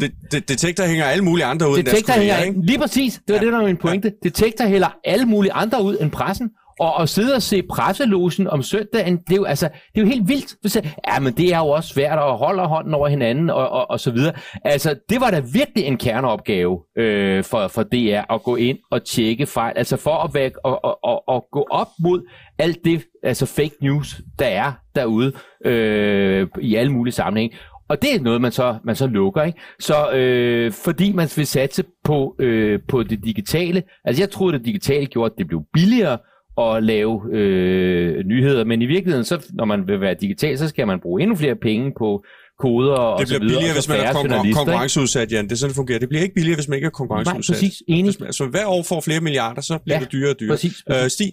Det, det, detektor hænger alle mulige andre ud end deres Detektor hænger, ikke? lige præcis, det var ja. det, der var min pointe. Detektor hælder alle mulige andre ud end pressen, og at sidde og se presselogen om søndagen, det er jo, altså, det er jo helt vildt. Siger, ja, men det er jo også svært at holde hånden over hinanden, og, og, og så videre. Altså, det var da virkelig en kerneopgave øh, for, for DR, at gå ind og tjekke fejl. Altså, for at, være, og, og, og, og gå op mod alt det, altså fake news, der er derude, øh, i alle mulige sammenhænge. Og det er noget, man så, man så lukker, ikke? Så øh, fordi man vil satse på, øh, på det digitale, altså jeg troede, at det digitale gjorde, at det blev billigere at lave øh, nyheder, men i virkeligheden, så, når man vil være digital, så skal man bruge endnu flere penge på koder og Det så bliver videre, billigere, hvis så man er konkurrenceudsat, Jan. Det er sådan, det fungerer. Det bliver ikke billigere, hvis man ikke er Nej, konkurrenceudsat. præcis. Enig. Hvis man- Så hver år får flere milliarder, så bliver Ja, det dyrere og dyrere. Præcis. Øh, Stig,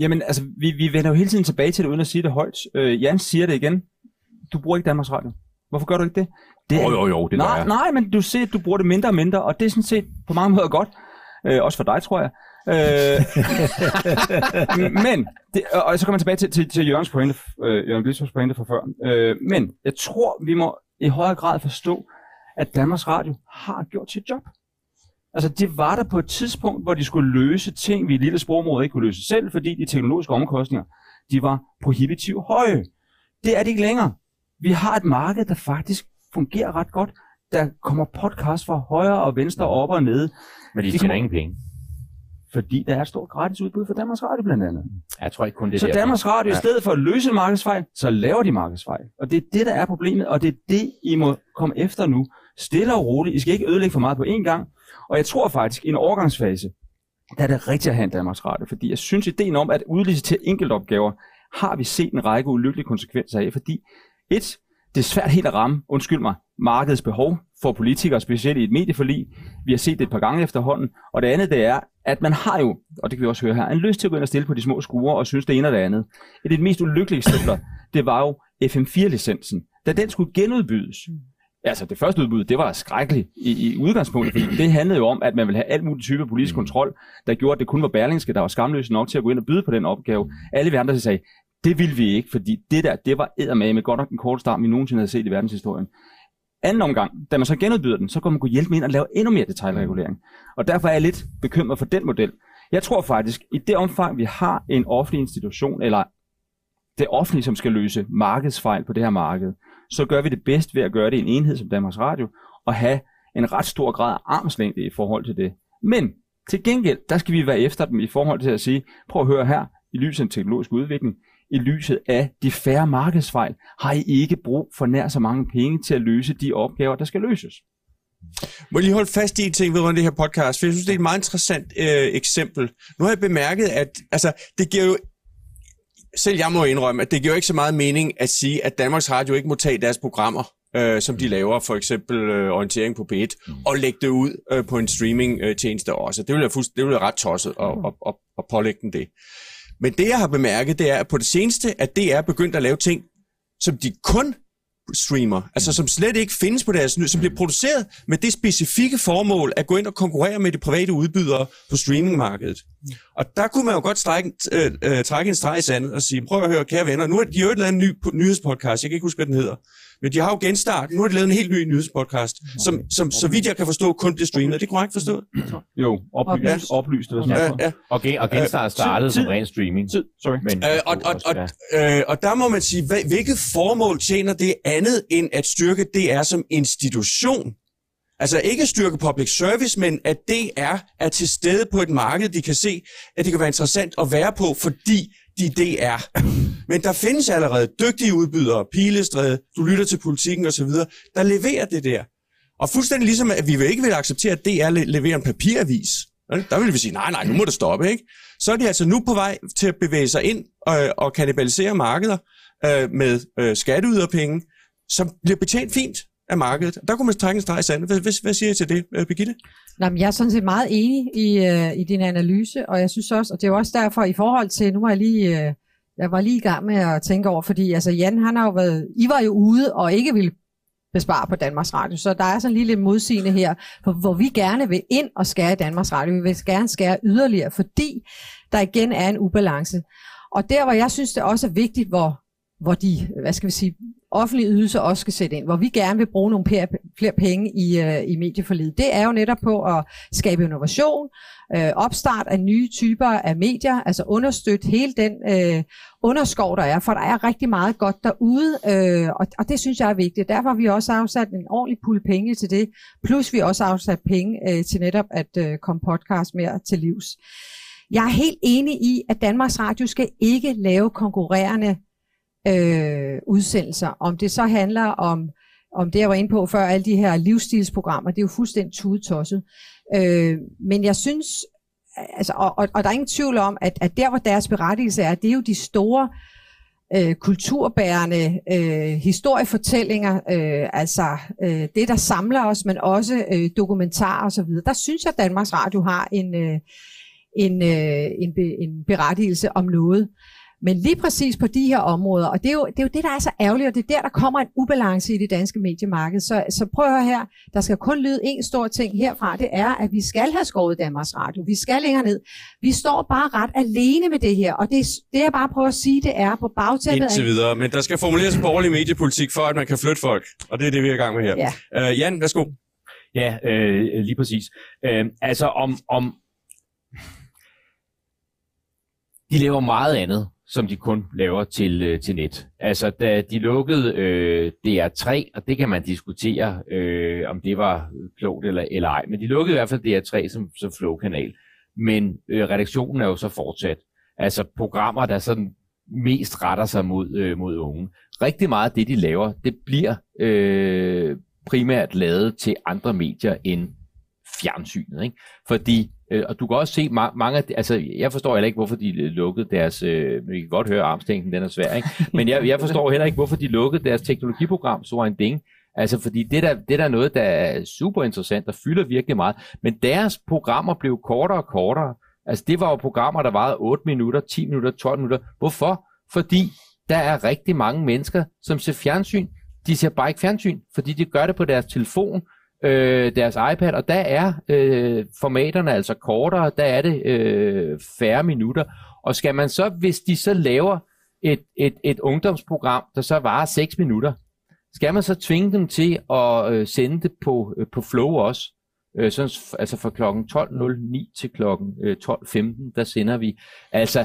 Jamen, altså, vi, vi vender jo hele tiden tilbage til det, uden at sige det højt. Øh, Jan siger det igen. Du bruger ikke Danmarks Radio. Hvorfor gør du ikke det? det Jo, jo, jo, det nej, jeg. nej, men du ser, at du bruger det mindre og mindre, og det er sådan set på mange måder godt. Øh, også for dig, tror jeg. Øh, [LAUGHS] men, det, og så kommer man tilbage til, til, til Jørgens pointe, øh, Jørgen Blissos pointe fra før. Øh, men jeg tror, vi må i højere grad forstå, at Danmarks Radio har gjort sit job. Altså, det var der på et tidspunkt, hvor de skulle løse ting, vi i lille sprogområde ikke kunne løse selv, fordi de teknologiske omkostninger, de var prohibitivt høje. Det er det ikke længere. Vi har et marked, der faktisk fungerer ret godt. Der kommer podcast fra højre og venstre, op og nede, Men de tjener kommer- ingen penge. fordi der er et stort gratis udbud for Danmarks Radio blandt andet. Jeg tror ikke kun det Så der. Danmarks Radio, i Ja. stedet for at løse markedsfejl, så laver de markedsfejl. Og det er det, der er problemet, og det er det, I må komme efter nu. Stille og roligt. I skal ikke ødelægge for meget på én gang. Og jeg tror faktisk, i en overgangsfase, der er det rigtigt at have en Danmarks Radio. Fordi jeg synes, ideen om at udlicitere enkeltopgaver, har vi set en række ulykkelige konsekvenser af. Fordi et, det er svært helt at ramme, undskyld mig, markedets behov for politikere, specielt i et medieforlig. Vi har set det et par gange efterhånden. Og det andet, det er, at man har jo, og det kan vi også høre her, en lyst til at gå ind og stille på de små skure og synes det ene og det andet. Et af de mest ulykkelige eksempler, [LAUGHS] det var jo FM4-licensen. Da den skulle genudbydes, altså det første udbud, det var skrækkeligt i, i udgangspunktet, fordi det handlede jo om, at man ville have alt muligt type politisk kontrol, der gjorde, at det kun var Berlingske, der var skamløse nok til at gå ind og byde på den opgave. Alle vi andre sagde, det ville vi ikke, fordi det der, det var eddermame med godt nok den korte start, vi nogensinde havde set i verdenshistorien. Anden omgang, da man så genudbyder den, så kunne man kunne hjælpe med ind og lave endnu mere detaljregulering. Og derfor er jeg lidt bekymret for den model. Jeg tror faktisk, i det omfang, vi har en offentlig institution, eller det offentlige, som skal løse markedsfejl på det her marked, så gør vi det bedst ved at gøre det i en enhed som Danmarks Radio, og have en ret stor grad af armslængde i forhold til det. Men til gengæld, der skal vi være efter dem i forhold til at sige, prøv at høre her, i lyset af en teknologisk udvikling, i lyset af de færre markedsfejl, har I ikke brug for nær så mange penge til at løse de opgaver, der skal løses. Må jeg lige holde fast i en ting vedrørende det her podcast, for jeg synes, det er et meget interessant øh, eksempel. Nu har jeg bemærket, at altså, det giver jo, selv jeg må indrømme, at det giver ikke så meget mening at sige, at Danmarks Radio ikke må tage deres programmer øh, som de laver, for eksempel øh, orientering på B1, mm. og lægge det ud øh, på en streaming-tjeneste også. Det vil jeg, fuldst- det vil jeg ret tosset at, at, at, at pålægge den det. Men det, jeg har bemærket, det er at på det seneste, at det er begyndt at lave ting, som de kun streamer, altså som slet ikke findes på deres, som bliver produceret med det specifikke formål at gå ind og konkurrere med de private udbydere på streamingmarkedet. Og der kunne man jo godt strække, øh, øh, trække en streg i sandet og sige, prøv at høre, kære venner, nu har de jo lavet en ny nyhedspodcast, jeg kan ikke huske, hvad den hedder, men de har jo genstart, nu har de lavet en helt ny nyhedspodcast, som, som så vidt jeg kan forstå, kun bliver streamet. Er det korrekt forstået? Jo, oplyst, Ja. oplyst eller Ja, sådan noget. ja. Og, gen, og Genstart startede tid- som ren streaming. Tid, sorry. Men, Øh, og, og, og, øh, og der må man sige, hvad, hvilket formål tjener det andet end at styrke DR som institution? Altså ikke styrke public service, men at DR er til stede på et marked, de kan se, at det kan være interessant at være på, fordi de DR. [CLEARS THROAT] Men der findes allerede dygtige udbydere, Pilestræde, du lytter til politikken osv., der leverer det der. Og fuldstændig ligesom, at vi vil ikke vil acceptere, at DR le- leverer en papiravis. Der vil vi sige, nej, nej, nu må det stoppe, ikke? Så er de altså nu på vej til at bevæge sig ind og, og kannibalisere markeder øh, med øh, skatteyderpenge, som bliver betjent fint af markedet. Der kunne man trække en streg i sandet. Hvad, hvad, hvad siger I til det, øh, Birgitte? Nå, men jeg er sådan set meget enig i, øh, i din analyse, og jeg synes også, og det er jo også derfor i forhold til, nu var jeg lige, øh, jeg var lige i gang med at tænke over, fordi altså Jan, han har jo været, I var jo ude og ikke ville bespare på Danmarks Radio, så der er sådan lige lidt modsigende her, for, hvor vi gerne vil ind og skære i Danmarks Radio. Vi vil gerne skære yderligere, fordi der igen er en ubalance. Og der, hvor jeg synes, det også er vigtigt, hvor, hvor de, hvad skal vi sige, offentlige ydelser også skal sætte ind, hvor vi gerne vil bruge nogle flere, flere penge i, øh, i medieforledet, Det er jo netop på at skabe innovation, øh, opstart af nye typer af medier, altså understøtte hele den øh, underskov, der er, for der er rigtig meget godt derude, øh, og, og det synes jeg er vigtigt. Derfor har vi også afsat en ordentlig pulje penge til det, plus vi også har afsat penge øh, til netop at øh, komme podcast mere til livs. Jeg er helt enig i, at Danmarks Radio skal ikke lave konkurrerende øh, udsendelser. Om det så handler om, om det, jeg var inde på før, alle de her livsstilsprogrammer, det er jo fuldstændig tudetosset. Øh, men jeg synes, altså, og, og, og der er ingen tvivl om, at, at der, hvor deres berettigelse er, det er jo de store øh, kulturbærende øh, historiefortællinger, øh, altså øh, det, der samler os, men også øh, dokumentarer osv. Der synes jeg, at Danmarks Radio har en, øh, en, øh, en, be, en berettigelse om noget. Men lige præcis på de her områder, og det er, jo, det er jo det, der er så ærgerligt, og det er der, der kommer en ubalance i det danske mediemarked. Så, så prøv at høre her, der skal kun lyde en stor ting herfra, det er, at vi skal have skåret Danmarks Radio. Vi skal længere ned. Vi står bare ret alene med det her, og det, det jeg bare prøver at sige, det er på bagtæppet Indtil videre. Men der skal formuleres en borgerlig mediepolitik for, at man kan flytte folk. Og det er det, vi er i gang med her. Ja. Uh, Jan, værsgo. Ja, øh, lige præcis. Øh, altså om, om... De laver meget andet, som de kun laver til, øh, til net. Altså, da de lukkede øh, DR3, og det kan man diskutere, øh, om det var klogt eller, eller ej, men de lukkede i hvert fald DR3 som, som flow-kanal. Men øh, redaktionen er jo så fortsat. Altså programmer, der sådan mest retter sig mod, øh, mod unge. Rigtig meget af det, de laver, det bliver øh, primært lavet til andre medier end fjernsynet. Ikke? Fordi, øh, og du kan også se ma- mange af de, altså jeg forstår heller ikke, hvorfor de øh, lukkede deres, øh, vi kan godt høre armstænken, den er svær, ikke? men jeg, jeg forstår heller ikke, hvorfor de lukkede deres teknologiprogram, så en ding. Altså fordi det der, det der er noget, der er super interessant og fylder virkelig meget, men deres programmer blev kortere og kortere. Altså det var jo programmer, der varede 8 minutter, 10 minutter, 12 minutter. Hvorfor? Fordi der er rigtig mange mennesker, som ser fjernsyn. De ser bare ikke fjernsyn, fordi de gør det på deres telefon, øh, deres iPad, og der er øh, formaterne altså kortere, der er det øh, færre minutter. Og skal man så, hvis de så laver et, et, et ungdomsprogram, der så varer 6 minutter, skal man så tvinge dem til at øh, sende det på, øh, på Flow også? Øh, sådan, altså fra klokken 12.09 til klokken øh, 12.15, der sender vi. Altså,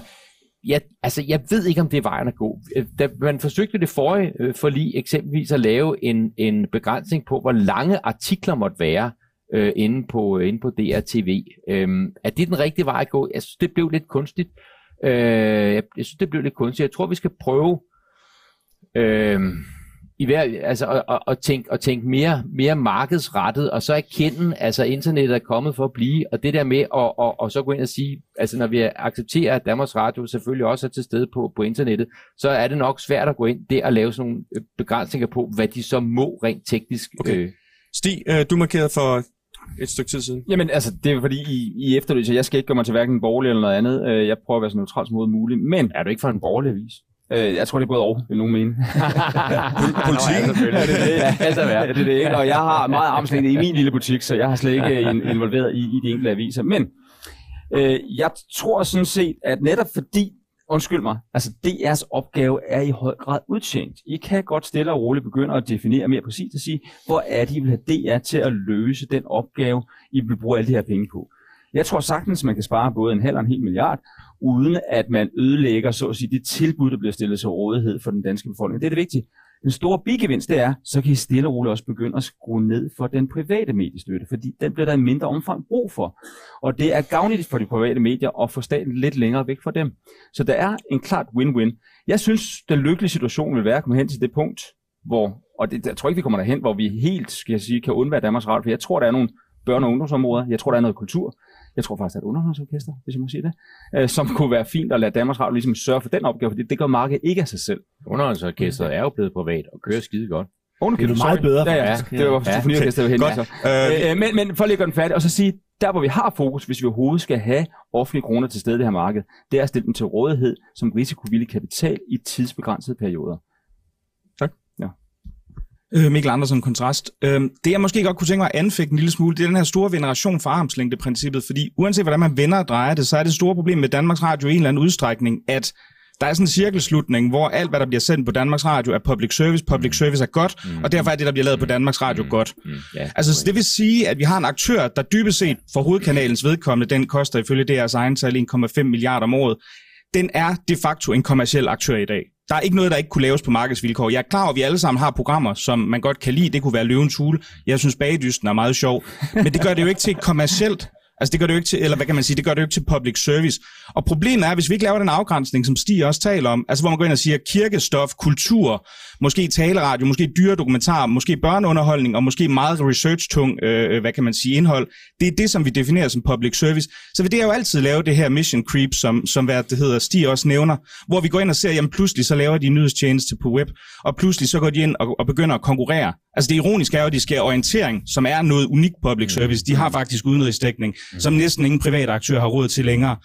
jeg, altså, jeg ved ikke, om det er vejen at gå. Øh, da man forsøgte det forrige øh, forlig eksempelvis at lave en, en begrænsning på, hvor lange artikler måtte være øh, inde, på, øh, inde på DRTV. Øh, er det den rigtige vej at gå? Jeg synes, det blev lidt kunstigt. Øh, jeg, jeg synes, det blev lidt kunstigt. Jeg tror, vi skal prøve... Øh, i hver, altså, og, og, og, tænke, og tænke mere, mere markedsrettet, og så erkende, altså internettet er kommet for at blive, og det der med at og, og så gå ind og sige, altså når vi accepterer, at Danmarks Radio selvfølgelig også er til stede på, på internettet, så er det nok svært at gå ind der og lave sådan nogle øh, begrænsninger på, hvad de så må rent teknisk. Okay. Øh, Stig, øh, du markerede for et stykke tid siden. Jamen, altså, det er fordi, I, I efterlyser, jeg skal ikke gøre mig til hverken borgerlig eller noget andet. Øh, Jeg prøver at være så neutral som muligt. Men er du ikke for en borgerlig avis? Øh, jeg tror, det er både og, vil nogen mene. [LAUGHS] Politik? Ja, det er det. Ja, altså, Ja, det er det ikke. Og jeg har meget armslængde i min lille butik, så jeg har slet ikke øh, in- involveret i, i de enkelte aviser. Men øh, jeg tror sådan set, at netop fordi, undskyld mig, altså DR's opgave er i høj grad udtjent. I kan godt stille og roligt begynde at definere mere præcist og sige, hvor er det, I vil have DR til at løse den opgave, I vil bruge alle de her penge på. Jeg tror sagtens, man kan spare både en halv og en hel milliard, uden at man ødelægger, så at sige, det tilbud, der bliver stillet til rådighed for den danske befolkning. Det er det vigtige. Den store bigevinst, det er, så kan I stille og roligt også begynde at skrue ned for den private mediestøtte, fordi den bliver der i mindre omfang brug for. Og det er gavnligt for de private medier at få staten lidt længere væk fra dem. Så der er en klart win-win. Jeg synes, den lykkelige situation vil være at komme hen til det punkt, hvor, og det, jeg tror ikke, vi kommer derhen, hvor vi helt, skal jeg sige, kan undvære Danmarks Radio, for jeg tror, der er nogle børne- og ungdomsområder, jeg tror, der er noget kultur, jeg tror faktisk, er et underholdningsorkester, hvis jeg må sige det, øh, som kunne være fint at lade Danmarks Radio ligesom sørge for den opgave, fordi det gør markedet ikke af sig selv. Underholdningsorkestret er jo blevet privat og kører skide godt. Okay, Det er meget bedre, Ja, ja, det var Ja. symfoniorkestret, ja. Godt. så. Øh, Øh, men, men for lige at gøre den færdig, og så sige, der hvor vi har fokus, hvis vi overhovedet skal have offentlige kroner til stede i det her marked, det er at stille dem til rådighed som risikovillig kapital i tidsbegrænsede perioder. Øh, Mikkel Andersen kontrast. Øh, det jeg måske godt kunne tænke mig at anfægte en lille smule, det er den her store veneration for armslængdeprincippet, fordi uanset hvordan man vender og drejer det, så er det store problem med Danmarks Radio i en eller anden udstrækning, at der er sådan en cirkelslutning, hvor alt, hvad der bliver sendt på Danmarks Radio, er public service. Public service er godt, og derfor er det, der bliver lavet på Danmarks Radio, godt. Mm. Altså, så det vil sige, at vi har en aktør, der dybest set for hovedkanalens vedkommende, den koster ifølge deres egen tal 1,5 milliarder om året, den er de facto en kommersiel aktør i dag. Der er ikke noget, der ikke kunne laves på markedsvilkår. Jeg er klar over, at vi alle sammen har programmer, som man godt kan lide. Det kunne være Løvens Hule. Jeg synes, Bagdysten er meget sjov. Men det gør det jo ikke til et kommercielt Altså det gør det jo ikke til, eller hvad kan man sige, det gør det jo ikke til public service. Og problemet er, hvis vi ikke laver den afgrænsning, som Stig også taler om, altså hvor man går ind og siger kirkestof, kultur, måske taleradio, måske dyre dokumentar, måske børneunderholdning og måske meget research-tung, øh, hvad kan man sige, indhold, det er det, som vi definerer som public service. Så vil det jo altid lave det her mission creep, som, som hvad det hedder, Stig også nævner, hvor vi går ind og ser, jamen pludselig så laver de en nyhedstjeneste på web, og pludselig så går de ind og, og begynder at konkurrere. Altså det ironiske er jo, at de skal orientering, som er noget unikt public service. De har faktisk udenrigsdækning, som næsten ingen private aktør har råd til længere.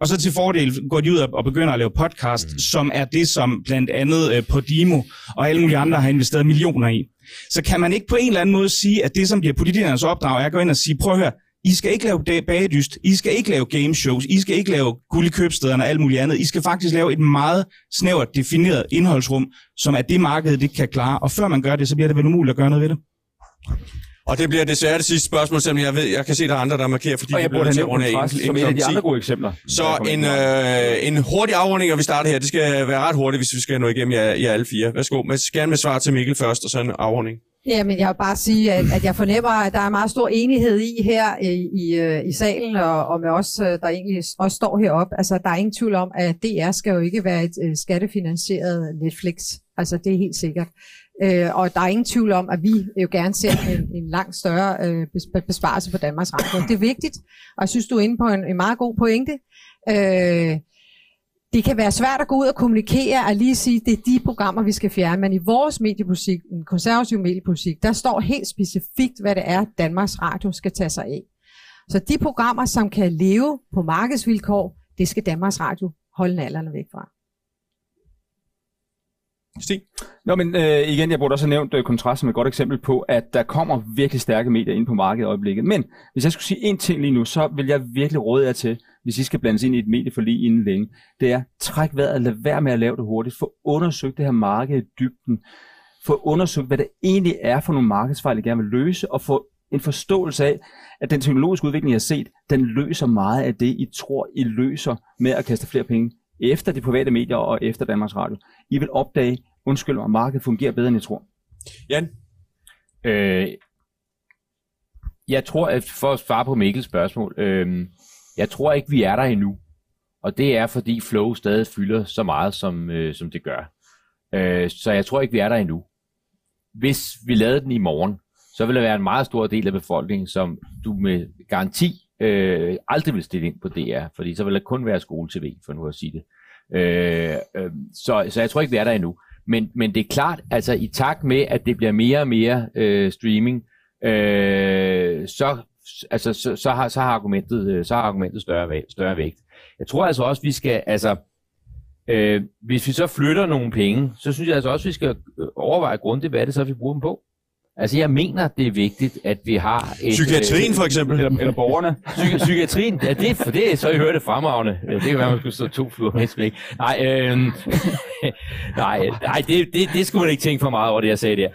Og så til fordel går de ud og begynder at lave podcast, som er det, som blandt andet øh, Podimo og alle mulige andre har investeret millioner i. Så kan man ikke på en eller anden måde sige, at det, som bliver politikernes opdrag, er at gå ind og sige, prøv at høre, I skal ikke lave bagedyst, I skal ikke lave gameshows, I skal ikke lave guld i købstederne og alt muligt andet. I skal faktisk lave et meget snævert defineret indholdsrum, som er det marked, det kan klare. Og før man gør det, så bliver det vel umuligt at gøre noget ved det. Og det bliver desværre det sidste spørgsmål, selvom jeg ved, jeg kan se, at der er andre, der markerer, fordi Og jeg bliver burde have nævnt inden- som et af de klokken 10. andre gode eksempler. Så en, øh, en hurtig afrunding, og vi starter her. Det skal være ret hurtigt, hvis vi skal nå igennem jer, jer alle fire. Værsgo, men gerne med svar til Mikkel først, og så en afrunding. Jamen, jeg vil bare sige, at, at jeg fornemmer, at der er meget stor enighed i her i, i, øh, i salen, og, og med os, øh, der egentlig også står heroppe. Altså, der er ingen tvivl om, at DR skal jo ikke være et uh, skattefinansieret Netflix. Altså, det er helt sikkert. Øh, og der er ingen tvivl om, at vi jo gerne ser en, en langt større øh, besparelse på Danmarks Radio. Det er vigtigt, og jeg synes, du er inde på en, en meget god pointe. Øh, det kan være svært at gå ud og kommunikere og lige sige, at det er de programmer, vi skal fjerne, men i vores mediepolitik, den konservative mediepolitik, der står helt specifikt, hvad det er, Danmarks Radio skal tage sig af. Så de programmer, som kan leve på markedsvilkår, det skal Danmarks Radio holde nallerne væk fra. Stig? Nå, men øh, igen, jeg burde også have nævnt øh, kontrast som et godt eksempel på, at der kommer virkelig stærke medier ind på markedet i øjeblikket. Men hvis jeg skulle sige én ting lige nu, så vil jeg virkelig råde jer til, hvis I skal blandes ind i et medieforlig inden længe, det er, træk vejret, lad være med at lave det hurtigt, få undersøgt det her marked i dybden, få undersøgt, hvad det egentlig er for nogle markedsfejl, I gerne vil løse, og få en forståelse af, at den teknologiske udvikling, I har set, den løser meget af det, I tror, I løser med at kaste flere penge efter de private medier og efter Danmarks Radio. I vil opdage, undskyld mig, markedet fungerer bedre, end jeg tror. Jan? Øh, jeg tror, at for at svare på Mikkels spørgsmål, øh, jeg tror ikke, vi er der endnu. Og det er, fordi Flow stadig fylder så meget, som, øh, som det gør. Øh, så jeg tror ikke, vi er der endnu. hvis vi lavede den i morgen, så vil der være en meget stor del af befolkningen, som du med garanti øh, aldrig vil stille ind på DR, fordi så vil der kun være skole-tv, for nu at sige det. Øh, øh, så, så jeg tror ikke, vi er der endnu. Men, men det er klart, altså i takt med, at det bliver mere og mere øh, streaming, øh, så, altså, så, så, har, så, har argumentet, øh, så har argumentet større, større vægt. Jeg tror altså også, vi skal, altså, øh, hvis vi så flytter nogle penge, så synes jeg altså også, vi skal øh, overveje grundigt, hvad det så, vi bruger dem på. Altså, jeg mener, det er vigtigt, at vi har... Et, Psykiatrien, for eksempel. Eller, eller borgerne. Psyki- psykiatrien, ja, det, for det er så, I hørte det fremragende. Det kan være, man skulle stå to fluer med smæk. Nej, øh, [LAUGHS] nej, nej det, det, det skulle man ikke tænke for meget over, det jeg sagde der.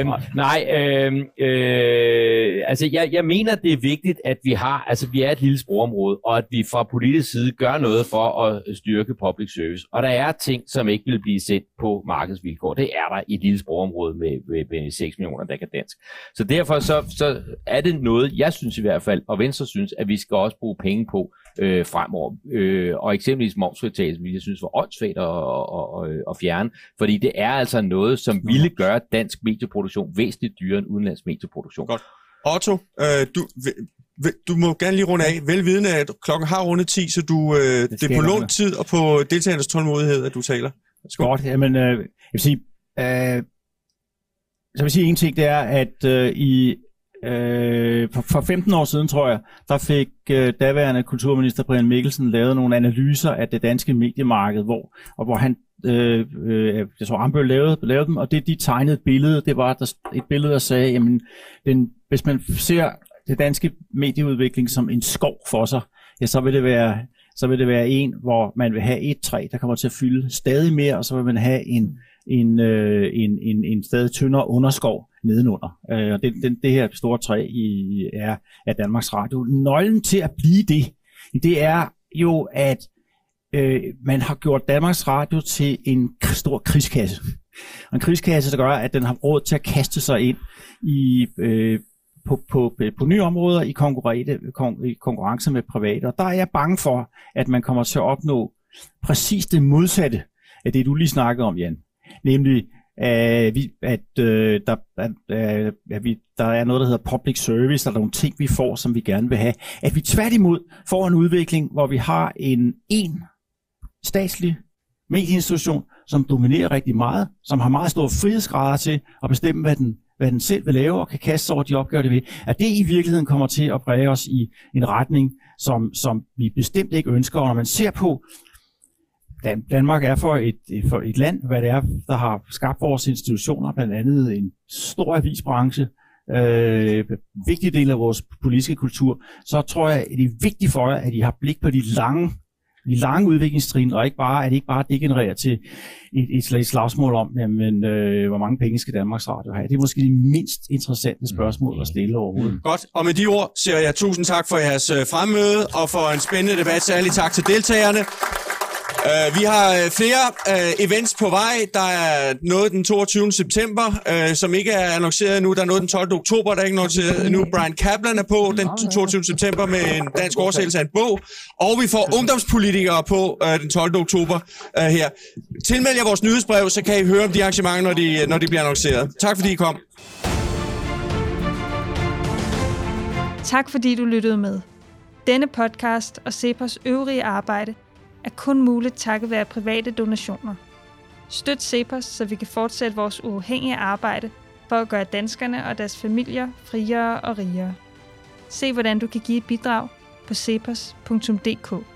Øh, nej, øh, øh, altså, jeg, jeg mener, det er vigtigt, at vi har... Altså, vi er et lille sprogområde, og at vi fra politisk side gør noget for at styrke public service. Og der er ting, som ikke vil blive set på markedsvilkår. Det er der i et lille sprogområde med, med, med 6 millioner der kan dansk. Så derfor så, så er det noget, jeg synes i hvert fald, og Venstre synes, at vi skal også bruge penge på øh, fremover. Øh, og eksempelvis momsfritagelsen, vil jeg synes var åndssvagt at, at, at, at fjerne, fordi det er altså noget, som ville gøre dansk medieproduktion væsentligt dyrere end udenlandsk medieproduktion. Godt. Otto, øh, du, du må gerne lige runde af, velvidende at klokken har rundet 10, så du, øh, det, det er på lånt tid og på deltagernes tålmodighed, at du taler. Skål. Godt, jamen, øh, jeg vil sige, øh, så vil sige en ting, det er, at øh, i øh, for, for 15 år siden, tror jeg, der fik øh, daværende kulturminister Brian Mikkelsen lavet nogle analyser af det danske mediemarked, hvor, og hvor han, øh, øh, jeg tror Ambøl lavede, lavede dem, og det de tegnede et billede, det var der, et billede, der sagde, jamen, den, hvis man ser det danske medieudvikling som en skov for sig, ja, så vil det være så vil det være en, hvor man vil have et træ, der kommer til at fylde stadig mere, og så vil man have en en, øh, en, en, en stadig tyndere underskov nedenunder. Øh, og det, den, det her store træ i, er, er Danmarks Radio. Nøglen til at blive det, det er jo, at øh, man har gjort Danmarks Radio til en stor krigskasse. Og en krigskasse, der gør, at den har råd til at kaste sig ind i, øh, på, på, på nye områder i, i konkurrence med private. Og der er jeg bange for, at man kommer til at opnå præcis det modsatte af det, du lige snakkede om, Jan nemlig at, vi, at, øh, der, at, øh, at vi, der er noget, der hedder public service, der er nogle ting, vi får, som vi gerne vil have. At vi tværtimod får en udvikling, hvor vi har en en statslig medieinstitution, som dominerer rigtig meget, som har meget store frihedsgrader til at bestemme, hvad den, hvad den selv vil lave, og kan kaste over de opgaver, det vil. At det i virkeligheden kommer til at præge os i en retning, som, som vi bestemt ikke ønsker. Og når man ser på, Dan- Danmark er for et, for et land, hvad det er, der har skabt vores institutioner, blandt andet en stor avisbranche, øh, vigtig del af vores politiske kultur, så tror jeg, at det er vigtigt for jer, at I har blik på de lange de lange udviklingstrin, og ikke bare, at det ikke bare degenererer til et, et slags slagsmål om, jamen, øh, hvor mange penge skal Danmarks Radio have. Det er måske det mindst interessante spørgsmål at stille overhovedet. Godt, og med de ord siger jeg tusind tak for jeres øh, fremmøde, og for en spændende debat. Særligt tak til deltagerne. Uh, vi har øh, flere uh, events på vej. Der er noget den 22. september, uh, som ikke er annonceret nu. Der er noget den 12. oktober, der er ikke annonceret nu. Brian Kaplan er på den 22. september med en dansk oversættelse af en bog. Og vi får ungdomspolitikere på uh, den 12. oktober uh, her. Tilmeld jer vores nyhedsbrev, så kan I høre om de arrangementer, når de, når de bliver annonceret. Tak fordi I kom. Tak fordi du lyttede med. Denne podcast og Cepos øvrige arbejde – er kun muligt takket være private donationer. Støt Cepos, så vi kan fortsætte vores uafhængige arbejde for at gøre danskerne og deres familier friere og rigere. Se hvordan du kan give et bidrag på cepos.dk.